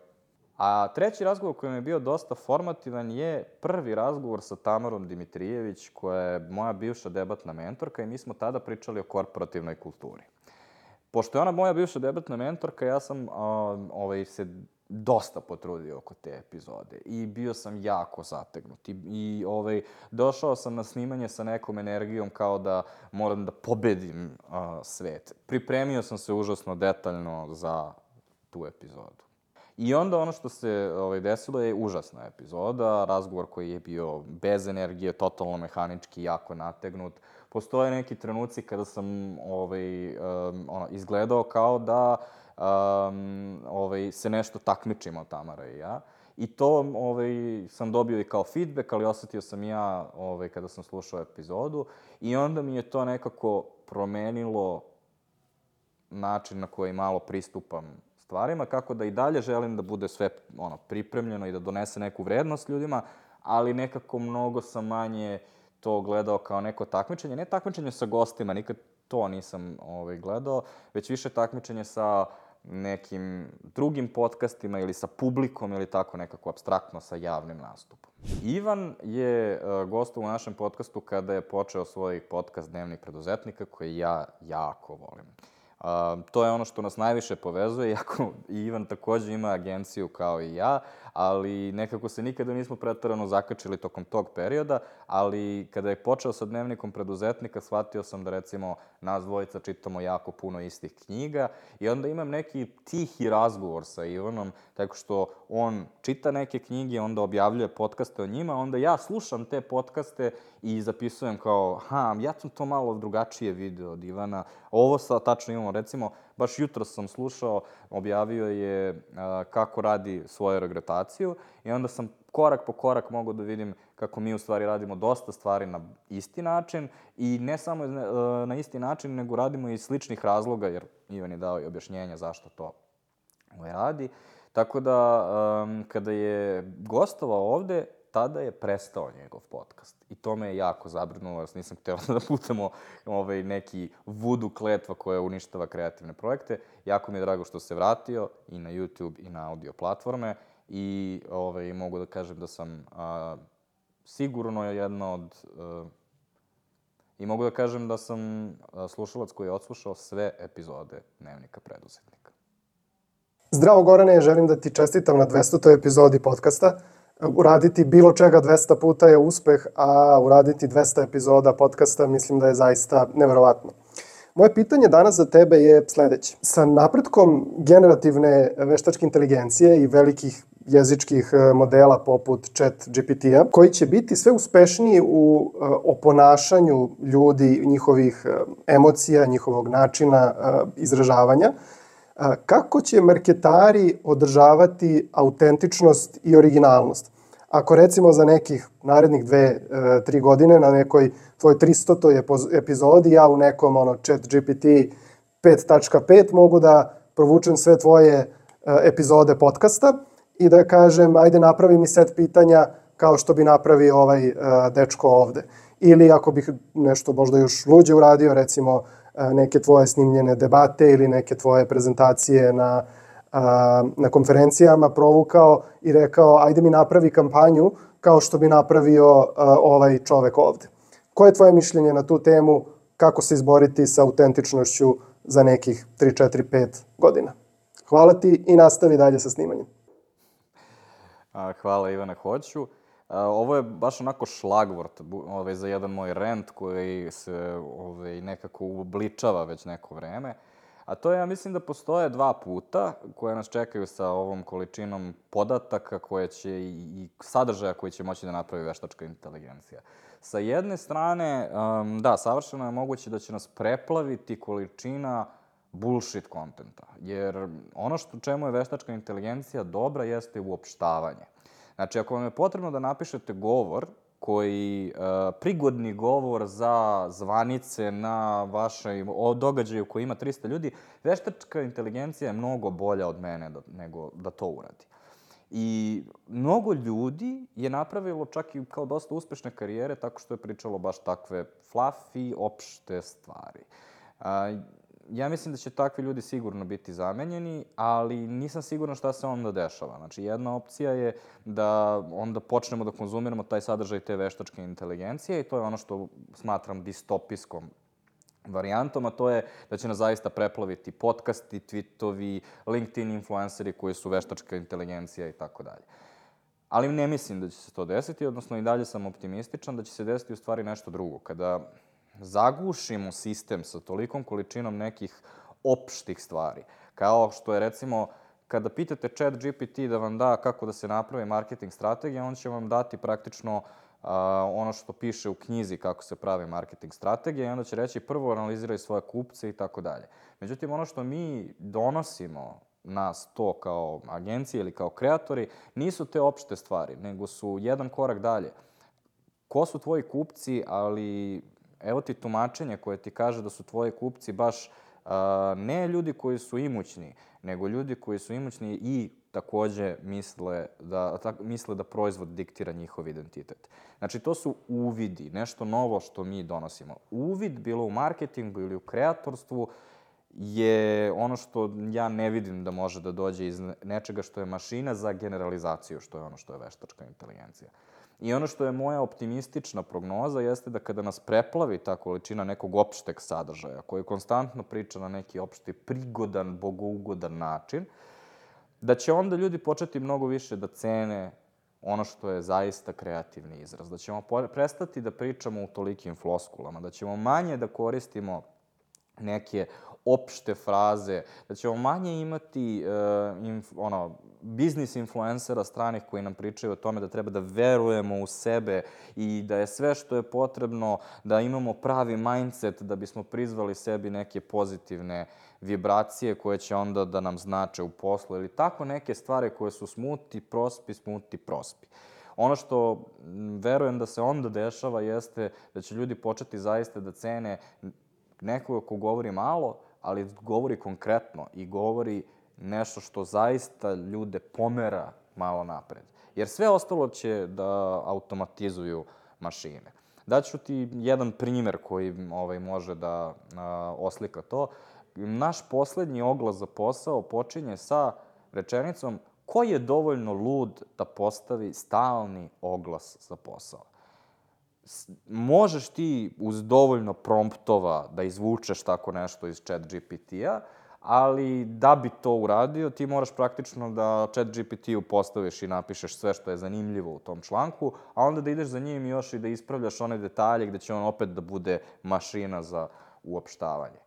A treći razgovor koji mi je bio dosta formativan je prvi razgovor sa Tamarom Dimitrijević, koja je moja bivša debatna mentorka i mi smo tada pričali o korporativnoj kulturi. Pošto je ona moja bivša debatna mentorka, ja sam a, ovaj, se dosta potrudio oko te epizode i bio sam jako zategnut i, i ovaj, došao sam na snimanje sa nekom energijom kao da moram da pobedim a, svet. Pripremio sam se užasno detaljno za tu epizodu. I onda ono što se ovaj, desilo je užasna epizoda, razgovor koji je bio bez energije, totalno mehanički, jako nategnut. Postoje neki trenuci kada sam ovaj, um, ono, izgledao kao da um, ovaj, se nešto takmičimo Tamara i ja. I to ovaj, sam dobio i kao feedback, ali osetio sam ja ovaj, kada sam slušao epizodu. I onda mi je to nekako promenilo način na koji malo pristupam stvarima, kako da i dalje želim da bude sve ono, pripremljeno i da donese neku vrednost ljudima, ali nekako mnogo sam manje to gledao kao neko takmičenje. Ne takmičenje sa gostima, nikad to nisam ovaj, gledao, već više takmičenje sa nekim drugim podcastima ili sa publikom ili tako nekako abstraktno sa javnim nastupom. Ivan je uh, gostov u našem podcastu kada je počeo svoj podcast Dnevnik preduzetnika koji ja jako volim. Uh, to je ono što nas najviše povezuje, iako Ivan takođe ima agenciju kao i ja, ali nekako se nikada nismo pretarano zakačili tokom tog perioda, ali kada je počeo sa dnevnikom preduzetnika, shvatio sam da recimo nas dvojica čitamo jako puno istih knjiga i onda imam neki tihi razgovor sa Ivanom, tako što on čita neke knjige, onda objavljuje podcaste o njima, onda ja slušam te podcaste i zapisujem kao, ha, ja sam to malo drugačije video od Ivana, ovo sa tačno imamo, recimo, baš jutro sam slušao, objavio je a, kako radi svoju regrutaciju i onda sam korak po korak mogu da vidim kako mi u stvari radimo dosta stvari na isti način i ne samo e, na isti način, nego radimo iz sličnih razloga, jer Ivan je dao i objašnjenja zašto to ovaj, radi. Tako da, um, kada je gostovao ovde, tada je prestao njegov podcast. I to me je jako zabrinulo, jer nisam hteo [LAUGHS] da putamo ovaj, neki vudu kletva koja uništava kreativne projekte. Jako mi je drago što se vratio i na YouTube i na audio platforme i ovaj, mogu da kažem da sam a, sigurno jedna od... A, I mogu da kažem da sam a, slušalac koji je odslušao sve epizode Dnevnika preduzetnika. Zdravo Gorane, želim da ti čestitam na 200. epizodi podcasta uraditi bilo čega 200 puta je uspeh, a uraditi 200 epizoda podcasta mislim da je zaista neverovatno. Moje pitanje danas za tebe je sledeće. Sa napretkom generativne veštačke inteligencije i velikih jezičkih e, modela poput chat GPT-a, koji će biti sve uspešniji u e, oponašanju ljudi, njihovih e, emocija, njihovog načina izražavanja, Kako će marketari održavati autentičnost i originalnost? Ako recimo za nekih narednih dve, e, tri godine na nekoj tvoj 300. epizodi ja u nekom ono, chat GPT 5.5 mogu da provučem sve tvoje e, epizode podcasta i da kažem ajde napravi mi set pitanja kao što bi napravio ovaj e, dečko ovde. Ili ako bih nešto možda još luđe uradio, recimo neke tvoje snimljene debate ili neke tvoje prezentacije na, na konferencijama provukao i rekao ajde mi napravi kampanju kao što bi napravio ovaj čovek ovde. Koje je tvoje mišljenje na tu temu? Kako se izboriti sa autentičnošću za nekih 3, 4, 5 godina? Hvala ti i nastavi dalje sa snimanjem. Hvala Ivana, hoću. Ovo je baš onako šlagvort ovaj, za jedan moj rent koji se ovaj, nekako uobličava već neko vreme. A to je, ja mislim da postoje dva puta koje nas čekaju sa ovom količinom podataka koje će i, i sadržaja koji će moći da napravi veštačka inteligencija. Sa jedne strane, um, da, savršeno je moguće da će nas preplaviti količina bullshit kontenta. Jer ono što čemu je veštačka inteligencija dobra jeste uopštavanje. Znači, ako vam je potrebno da napišete govor koji, uh, prigodni govor za zvanice na vašoj o događaju koji ima 300 ljudi, veštačka inteligencija je mnogo bolja od mene da, nego da to uradi. I mnogo ljudi je napravilo čak i kao dosta uspešne karijere tako što je pričalo baš takve fluffy, opšte stvari. A, ja mislim da će takvi ljudi sigurno biti zamenjeni, ali nisam siguran šta se onda dešava. Znači, jedna opcija je da onda počnemo da konzumiramo taj sadržaj te veštačke inteligencije i to je ono što smatram distopijskom varijantom, a to je da će nas zaista preplaviti podcasti, tweetovi, LinkedIn influenceri koji su veštačka inteligencija i tako dalje. Ali ne mislim da će se to desiti, odnosno i dalje sam optimističan da će se desiti u stvari nešto drugo. Kada zagušimo sistem sa tolikom količinom nekih opštih stvari, kao što je recimo kada pitate chat GPT da vam da kako da se napravi marketing strategija, on će vam dati praktično uh, ono što piše u knjizi kako se pravi marketing strategija i onda će reći prvo analiziraj svoje kupce i tako dalje. Međutim, ono što mi donosimo nas to kao agencije ili kao kreatori, nisu te opšte stvari, nego su jedan korak dalje. Ko su tvoji kupci, ali evo ti tumačenje koje ti kaže da su tvoji kupci baš uh, ne ljudi koji su imućni, nego ljudi koji su imućni i takođe misle da, tak, misle da proizvod diktira njihov identitet. Znači, to su uvidi, nešto novo što mi donosimo. Uvid, bilo u marketingu ili u kreatorstvu, je ono što ja ne vidim da može da dođe iz nečega što je mašina za generalizaciju, što je ono što je veštačka inteligencija. I ono što je moja optimistična prognoza jeste da kada nas preplavi ta količina nekog opšteg sadržaja, koji konstantno priča na neki opšti prigodan, bogougodan način, da će onda ljudi početi mnogo više da cene ono što je zaista kreativni izraz. Da ćemo prestati da pričamo u tolikim floskulama, da ćemo manje da koristimo neke opšte fraze, da ćemo manje imati uh, inf, ono, biznis influencera stranih koji nam pričaju o tome da treba da verujemo u sebe i da je sve što je potrebno da imamo pravi mindset da bismo prizvali sebi neke pozitivne vibracije koje će onda da nam znače u poslu ili tako neke stvari koje su smuti, prospi, smuti, prospi. Ono što verujem da se onda dešava jeste da će ljudi početi zaista da cene nekoga ko govori malo, ali govori konkretno i govori nešto što zaista ljude pomera malo napred. Jer sve ostalo će da automatizuju mašine. Daću ti jedan primer koji ovaj, može da a, oslika to. Naš poslednji oglas za posao počinje sa rečenicom ko je dovoljno lud da postavi stalni oglas za posao možeš ti uz dovoljno promptova da izvučeš tako nešto iz chat GPT-a, ali da bi to uradio, ti moraš praktično da chat GPT-u postaviš i napišeš sve što je zanimljivo u tom članku, a onda da ideš za njim još i da ispravljaš one detalje gde će on opet da bude mašina za uopštavanje.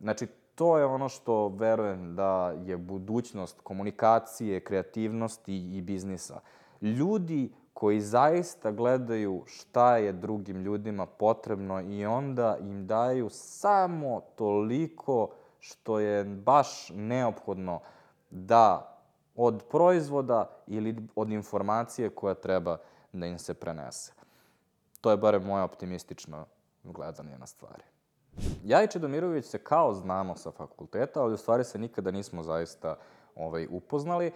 Znači, to je ono što verujem da je budućnost komunikacije, kreativnosti i biznisa. Ljudi koji zaista gledaju šta je drugim ljudima potrebno i onda im daju samo toliko što je baš neophodno da od proizvoda ili od informacije koja treba da im se prenese. To je bare moje optimistično gledanje na stvari. Ja i Čedomirović se kao znamo sa fakulteta, ali u stvari se nikada nismo zaista ovaj, upoznali.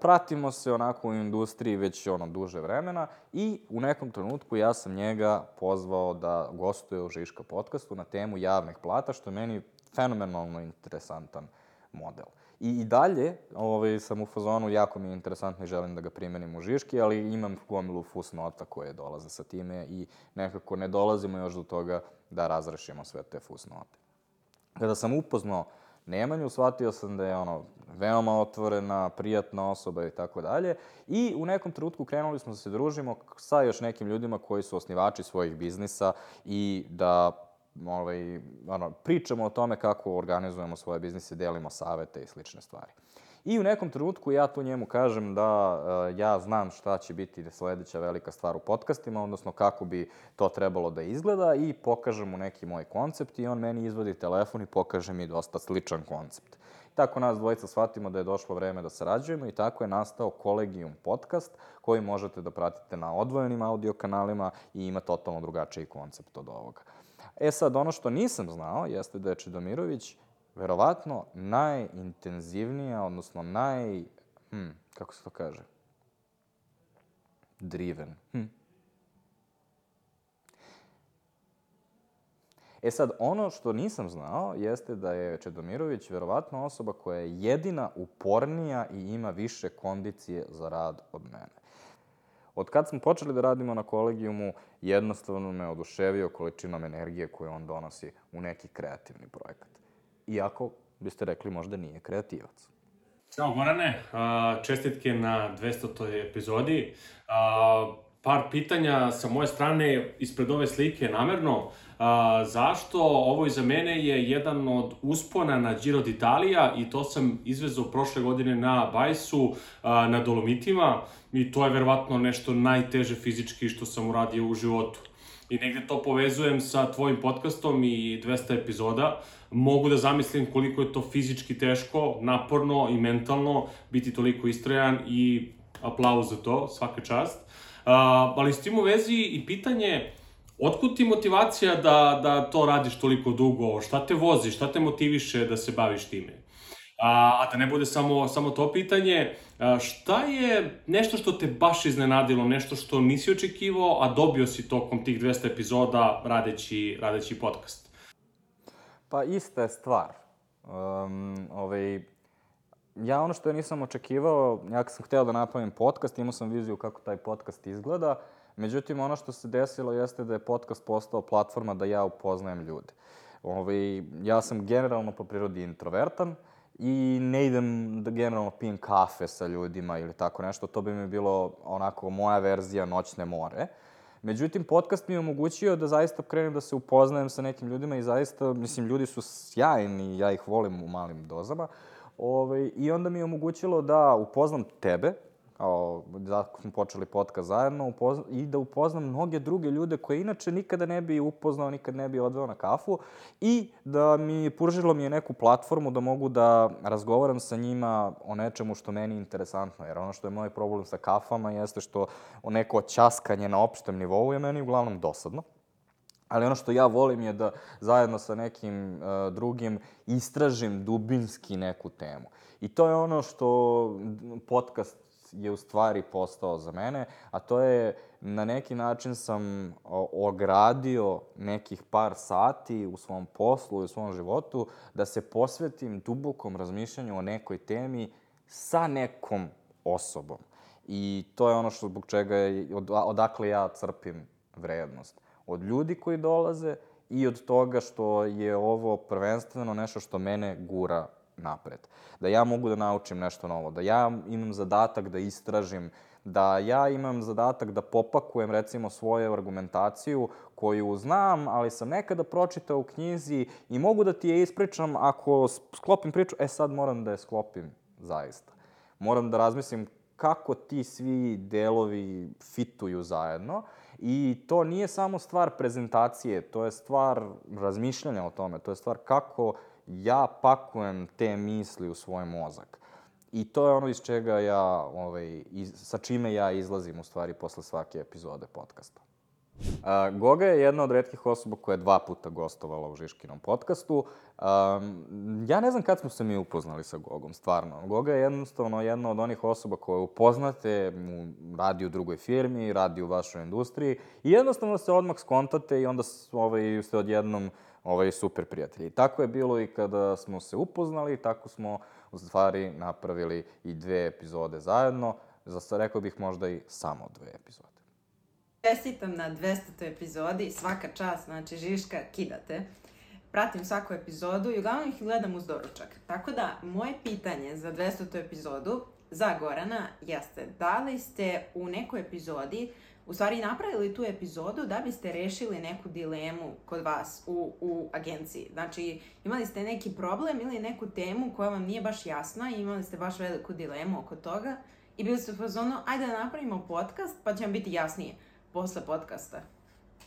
Pratimo se onako u industriji već ono duže vremena i u nekom trenutku ja sam njega pozvao da gostuje u Žiška podcastu na temu javnih plata, što je meni fenomenalno interesantan model. I, i dalje ovaj, sam u fazonu, jako mi je interesantno i želim da ga primenim u Žiški, ali imam gomilu fusnota koje dolaze sa time i nekako ne dolazimo još do toga da razrešimo sve te fusnote. Kada sam upoznao Nemanju, shvatio sam da je ono veoma otvorena, prijatna osoba i tako dalje. I u nekom trenutku krenuli smo da se družimo sa još nekim ljudima koji su osnivači svojih biznisa i da ovaj, ono, pričamo o tome kako organizujemo svoje biznise, delimo savete i slične stvari. I u nekom trenutku ja tu njemu kažem da uh, ja znam šta će biti sledeća velika stvar u podcastima, odnosno kako bi to trebalo da izgleda i pokažem mu neki moj koncept i on meni izvodi telefon i pokaže mi dosta sličan koncept. Tako nas dvojica shvatimo da je došlo vreme da sarađujemo i tako je nastao Kolegium podcast koji možete da pratite na odvojenim audio kanalima i ima totalno drugačiji koncept od ovoga. E sad, ono što nisam znao jeste da je Čedomirović verovatno najintenzivnija, odnosno naj... Hm, kako se to kaže? Driven. Hm. E sad, ono što nisam znao jeste da je Čedomirović verovatno osoba koja je jedina upornija i ima više kondicije za rad od mene. Od kad smo počeli da radimo na kolegijumu, jednostavno me oduševio količinom energije koju on donosi u neki kreativni projekat. Iako, biste rekli, možda nije kreativac. Ćao Gorane, čestitke na 200. epizodi. Par pitanja sa moje strane ispred ove slike namerno. Zašto? Ovo iza mene je jedan od uspona na Giro d'Italia i to sam izvezao prošle godine na Bajsu, na Dolomitima i to je verovatno nešto najteže fizički što sam uradio u životu. I negde to povezujem sa tvojim podcastom i 200 epizoda. Mogu da zamislim koliko je to fizički teško, naporno i mentalno biti toliko istrajan i aplauz za to, svaka čast. Uh, ali s tim u vezi i pitanje, otkud ti motivacija da, da to radiš toliko dugo? Šta te vozi, šta te motiviše da se baviš time? A, a da ne bude samo, samo to pitanje, a, šta je nešto što te baš iznenadilo, nešto što nisi očekivao, a dobio si tokom tih 200 epizoda radeći, radeći podcast? Pa ista je stvar. Um, ovaj, ja ono što nisam očekivao, ja sam hteo da napravim podcast, imao sam viziju kako taj podcast izgleda, međutim ono što se desilo jeste da je podcast postao platforma da ja upoznajem ljude. Ovaj, ja sam generalno po prirodi introvertan i ne idem da generalno pijem kafe sa ljudima ili tako nešto, to bi mi bilo onako moja verzija noćne more. Međutim, podcast mi je omogućio da zaista krenem da se upoznajem sa nekim ljudima i zaista, mislim, ljudi su sjajni, ja ih volim u malim dozama. Ovaj, I onda mi je omogućilo da upoznam tebe, kao, zato smo počeli podcast zajedno, upozna, i da upoznam mnoge druge ljude koje inače nikada ne bi upoznao, nikad ne bi odveo na kafu i da mi pružilo mi je neku platformu da mogu da razgovaram sa njima o nečemu što meni je interesantno, jer ono što je moj problem sa kafama jeste što neko časkanje na opštem nivou je meni uglavnom dosadno. Ali ono što ja volim je da zajedno sa nekim uh, drugim istražim dubinski neku temu. I to je ono što podcast je u stvari postao za mene, a to je na neki način sam ogradio nekih par sati u svom poslu i u svom životu da se posvetim dubokom razmišljanju o nekoj temi sa nekom osobom. I to je ono što zbog čega je, od, odakle ja crpim vrednost. Od ljudi koji dolaze i od toga što je ovo prvenstveno nešto što mene gura napred. Da ja mogu da naučim nešto novo, da ja imam zadatak da istražim, da ja imam zadatak da popakujem recimo svoju argumentaciju koju znam, ali sam nekada pročitao u knjizi i mogu da ti je ispričam ako sklopim priču, e sad moram da je sklopim zaista. Moram da razmislim kako ti svi delovi fituju zajedno i to nije samo stvar prezentacije, to je stvar razmišljanja o tome, to je stvar kako ja pakujem te misli u svoj mozak. I to je ono iz čega ja, ovaj, iz, sa čime ja izlazim u stvari posle svake epizode podcasta. Uh, Goga je jedna od redkih osoba koja je dva puta gostovala u Žiškinom podcastu. Um, ja ne znam kad smo se mi upoznali sa Gogom, stvarno. Goga je jednostavno jedna od onih osoba koje upoznate, radi u drugoj firmi, radi u vašoj industriji i jednostavno se odmah skontate i onda ovaj, ste odjednom ovaj, super prijatelji. tako je bilo i kada smo se upoznali, tako smo u stvari napravili i dve epizode zajedno, za rekao bih možda i samo dve epizode. Čestitam na 200. epizodi, svaka čast, znači Žiška, kidate. Pratim svaku epizodu i uglavnom ih gledam uz doručak. Tako da, moje pitanje za 200. epizodu za Gorana jeste da li ste u nekoj epizodi u stvari napravili tu epizodu da biste rešili neku dilemu kod vas u, u agenciji. Znači, imali ste neki problem ili neku temu koja vam nije baš jasna i imali ste baš veliku dilemu oko toga i bili ste u fazonu, ajde da napravimo podcast pa će vam biti jasnije posle podcasta.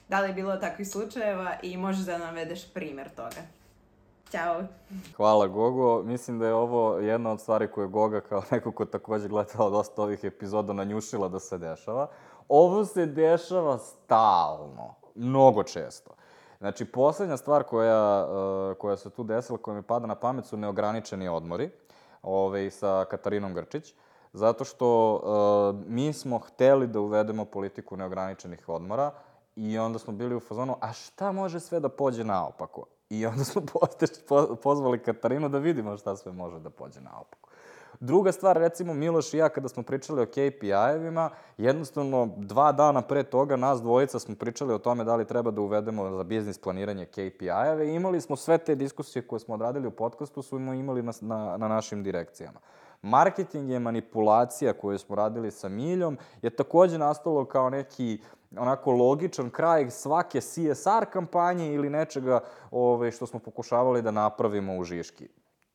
Da li je bilo takvih slučajeva i možeš da navedeš primer toga? Ćao. Hvala Gogo. Mislim da je ovo jedna od stvari koje Goga kao neko ko takođe gledao dosta ovih epizoda nanjušila da se dešava. Ovo se dešava stalno, mnogo često. Znači, poslednja stvar koja, uh, koja se tu desila, koja mi pada na pamet, su neograničeni odmori ovaj, sa Katarinom Grčić, zato što uh, mi smo hteli da uvedemo politiku neograničenih odmora i onda smo bili u fazonu, a šta može sve da pođe naopako? I onda smo [LAUGHS] pozvali Katarinu da vidimo šta sve može da pođe naopako. Druga stvar, recimo, Miloš i ja, kada smo pričali o KPI-evima, jednostavno, dva dana pre toga, nas dvojica smo pričali o tome da li treba da uvedemo za biznis planiranje KPI-eve i imali smo sve te diskusije koje smo odradili u podcastu, smo imali na, na, na našim direkcijama. Marketing je manipulacija koju smo radili sa Miljom, je takođe nastalo kao neki onako logičan kraj svake CSR kampanje ili nečega ove, ovaj, što smo pokušavali da napravimo u Žiški.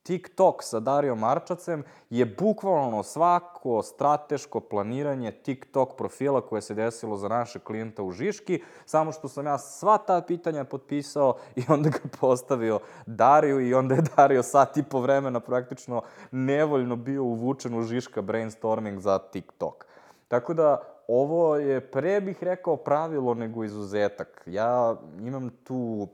TikTok sa Dario Marčacem je bukvalno svako strateško planiranje TikTok profila koje se desilo za naše klijenta u Žiški, samo što sam ja sva ta pitanja potpisao [LAUGHS] i onda ga postavio Dario i onda je Dario sat i po vremena praktično nevoljno bio uvučen u Žiška brainstorming za TikTok. Tako da, ovo je, pre bih rekao, pravilo nego izuzetak. Ja imam tu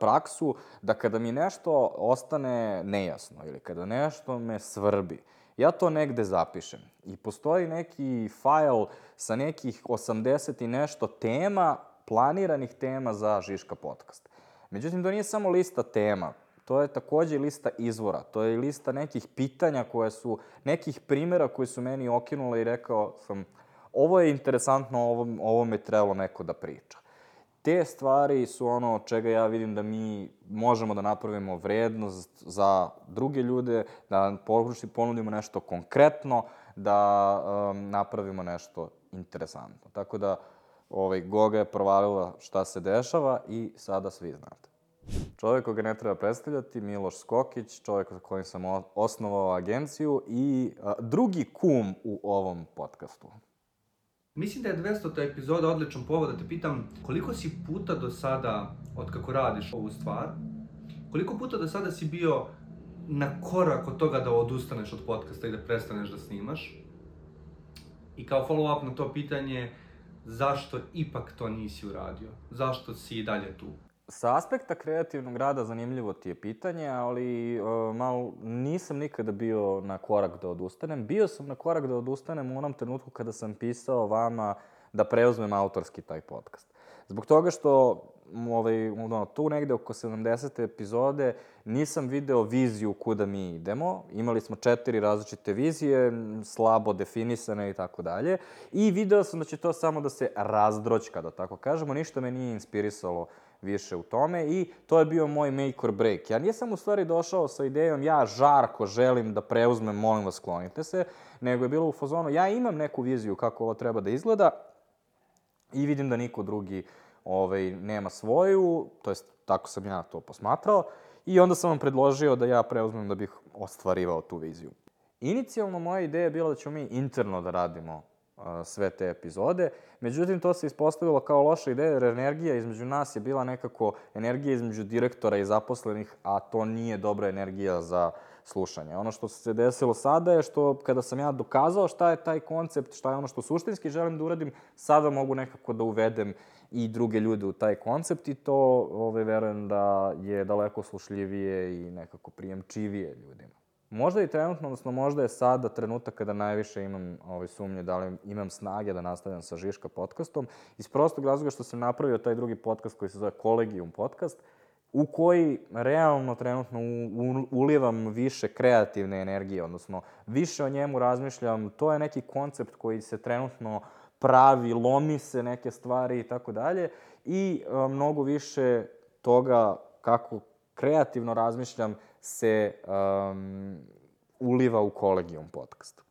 praksu da kada mi nešto ostane nejasno ili kada nešto me svrbi, ja to negde zapišem. I postoji neki fajl sa nekih 80 i nešto tema, planiranih tema za Žiška podcast. Međutim, to nije samo lista tema, to je takođe lista izvora, to je lista nekih pitanja koje su, nekih primera koji su meni okinule i rekao sam, ovo je interesantno, ovo, ovo me trebalo neko da priča te stvari su ono od čega ja vidim da mi možemo da napravimo vrednost za druge ljude, da ponudimo nešto konkretno, da um, napravimo nešto interesantno. Tako da, ovaj, Goga je provalila šta se dešava i sada svi znate. Čovjek koga ne treba predstavljati, Miloš Skokić, čovjek sa kojim sam osnovao agenciju i a, drugi kum u ovom podcastu. Mislim da je 200. epizoda odličan povod da te pitam koliko si puta do sada, od kako radiš ovu stvar, koliko puta do sada si bio na korak od toga da odustaneš od podcasta i da prestaneš da snimaš? I kao follow-up na to pitanje, zašto ipak to nisi uradio? Zašto si i dalje tu? Sa aspekta kreativnog rada zanimljivo ti je pitanje, ali uh, malo nisam nikada bio na korak da odustanem. Bio sam na korak da odustanem u onom trenutku kada sam pisao vama da preuzmem autorski taj podcast. Zbog toga što ovaj, ono, tu negde oko 70. epizode nisam video viziju kuda mi idemo. Imali smo četiri različite vizije, slabo definisane i tako dalje. I video sam da će to samo da se razdroćka, da tako kažemo. Ništa me nije inspirisalo više u tome i to je bio moj make or break. Ja nisam u stvari došao sa idejom ja žarko želim da preuzmem, molim vas sklonite se, nego je bilo u fazonu ja imam neku viziju kako ovo treba da izgleda i vidim da niko drugi ovaj, nema svoju, to jest tako sam ja to posmatrao, i onda sam vam predložio da ja preuzmem da bih ostvarivao tu viziju. Inicijalno moja ideja je bila da ćemo mi interno da radimo sve te epizode. Međutim, to se ispostavilo kao loša ideja, jer energija između nas je bila nekako energija između direktora i zaposlenih, a to nije dobra energija za slušanje. Ono što se desilo sada je što kada sam ja dokazao šta je taj koncept, šta je ono što suštinski želim da uradim, sada mogu nekako da uvedem i druge ljude u taj koncept i to ove, verujem da je daleko slušljivije i nekako prijemčivije ljudima. Možda i trenutno, odnosno možda je sada trenutak kada najviše imam ovaj, sumnje da li imam snage da nastavljam sa Žiška podcastom, iz prostog razloga što sam napravio taj drugi podcast koji se zove Kolegium podcast, u koji realno trenutno ulivam više kreativne energije, odnosno više o njemu razmišljam. To je neki koncept koji se trenutno pravi, lomi se neke stvari i tako dalje i a, mnogo više toga kako kreativno razmišljam se um, uliva u Kolegium podcast.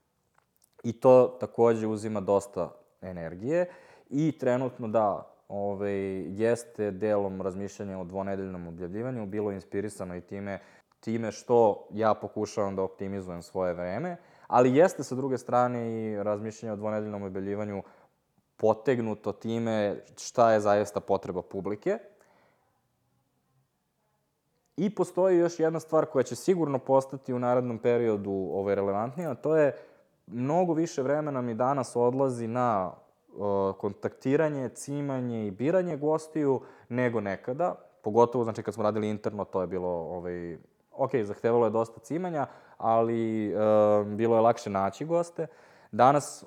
I to takođe uzima dosta energije i trenutno da, ovaj, jeste delom razmišljanja o dvonedeljnom objavljivanju, bilo inspirisano i time, time što ja pokušavam da optimizujem svoje vreme, ali jeste sa druge strane i razmišljanje o dvonedeljnom objavljivanju potegnuto time šta je zaista potreba publike, I postoji još jedna stvar koja će sigurno postati u narednom periodu ovaj, relevantnija, a to je mnogo više vremena mi danas odlazi na uh, kontaktiranje, cimanje i biranje gostiju nego nekada. Pogotovo, znači, kad smo radili interno, to je bilo, ovaj, ok, zahtevalo je dosta cimanja, ali uh, bilo je lakše naći goste. Danas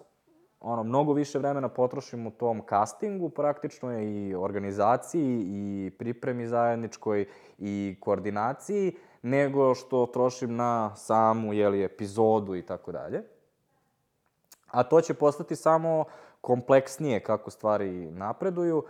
ono, mnogo više vremena potrošim u tom castingu, praktično i organizaciji, i pripremi zajedničkoj, i koordinaciji, nego što trošim na samu, jeli, epizodu i tako dalje. A to će postati samo kompleksnije kako stvari napreduju,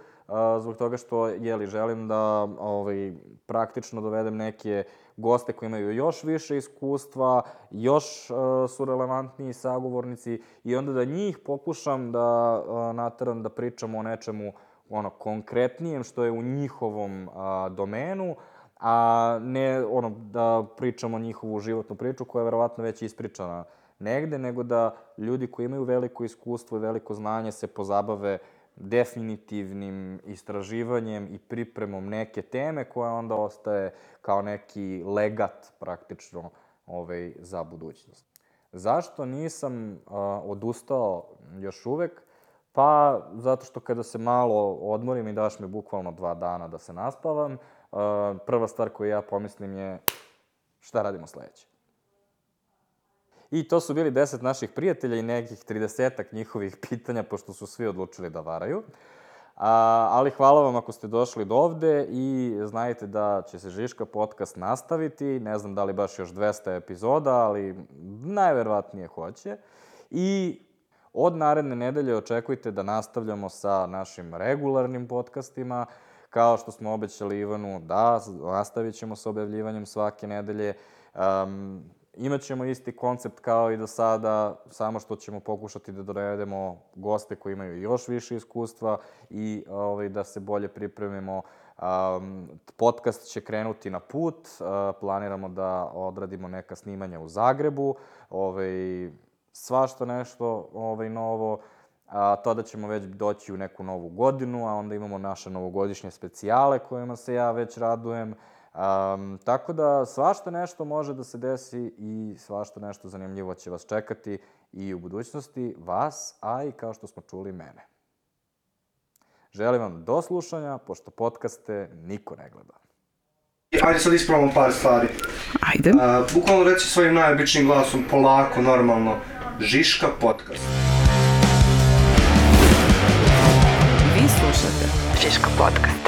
zbog toga što, jeli, želim da ovaj, praktično dovedem neke goste koji imaju još više iskustva, još uh, su relevantniji sagovornici i onda da njih pokušam da uh, nateram da pričamo o nečemu ono konkretnijem što je u njihovom uh, domenu, a ne ono da pričamo njihovu životnu priču koja je verovatno već ispričana negde, nego da ljudi koji imaju veliko iskustvo i veliko znanje se pozabave definitivnim istraživanjem i pripremom neke teme koja onda ostaje kao neki legat praktično ovaj, za budućnost. Zašto nisam a, odustao još uvek? Pa, zato što kada se malo odmorim i daš mi bukvalno dva dana da se naspavam, a, prva stvar koju ja pomislim je šta radimo sledeće. I to su bili deset naših prijatelja i nekih tridesetak njihovih [LAUGHS] pitanja, pošto su svi odlučili da varaju. A, ali hvala vam ako ste došli do ovde i znajte da će se Žiška podcast nastaviti. Ne znam da li baš još 200 epizoda, ali najverovatnije hoće. I od naredne nedelje očekujte da nastavljamo sa našim regularnim podcastima. Kao što smo obećali Ivanu, da, nastavit ćemo sa objavljivanjem svake nedelje. Um, Imaćemo isti koncept kao i do sada, samo što ćemo pokušati da dovedemo goste koji imaju još više iskustva i ovaj, da se bolje pripremimo. Um, podcast će krenuti na put, uh, planiramo da odradimo neka snimanja u Zagrebu, ovaj, svašta nešto ovaj, novo, a to da ćemo već doći u neku novu godinu, a onda imamo naše novogodišnje specijale kojima se ja već radujem. Um, tako da svašta nešto može da se desi i svašta nešto zanimljivo će vas čekati i u budućnosti vas, a i kao što smo čuli mene. Želim vam do slušanja, pošto podcaste niko ne gleda. Ajde sad ispravamo par stvari. Ajde. Uh, bukvalno reći svojim najobičnijim glasom, polako, normalno. Žiška podcast. Vi slušate Žiško podcast.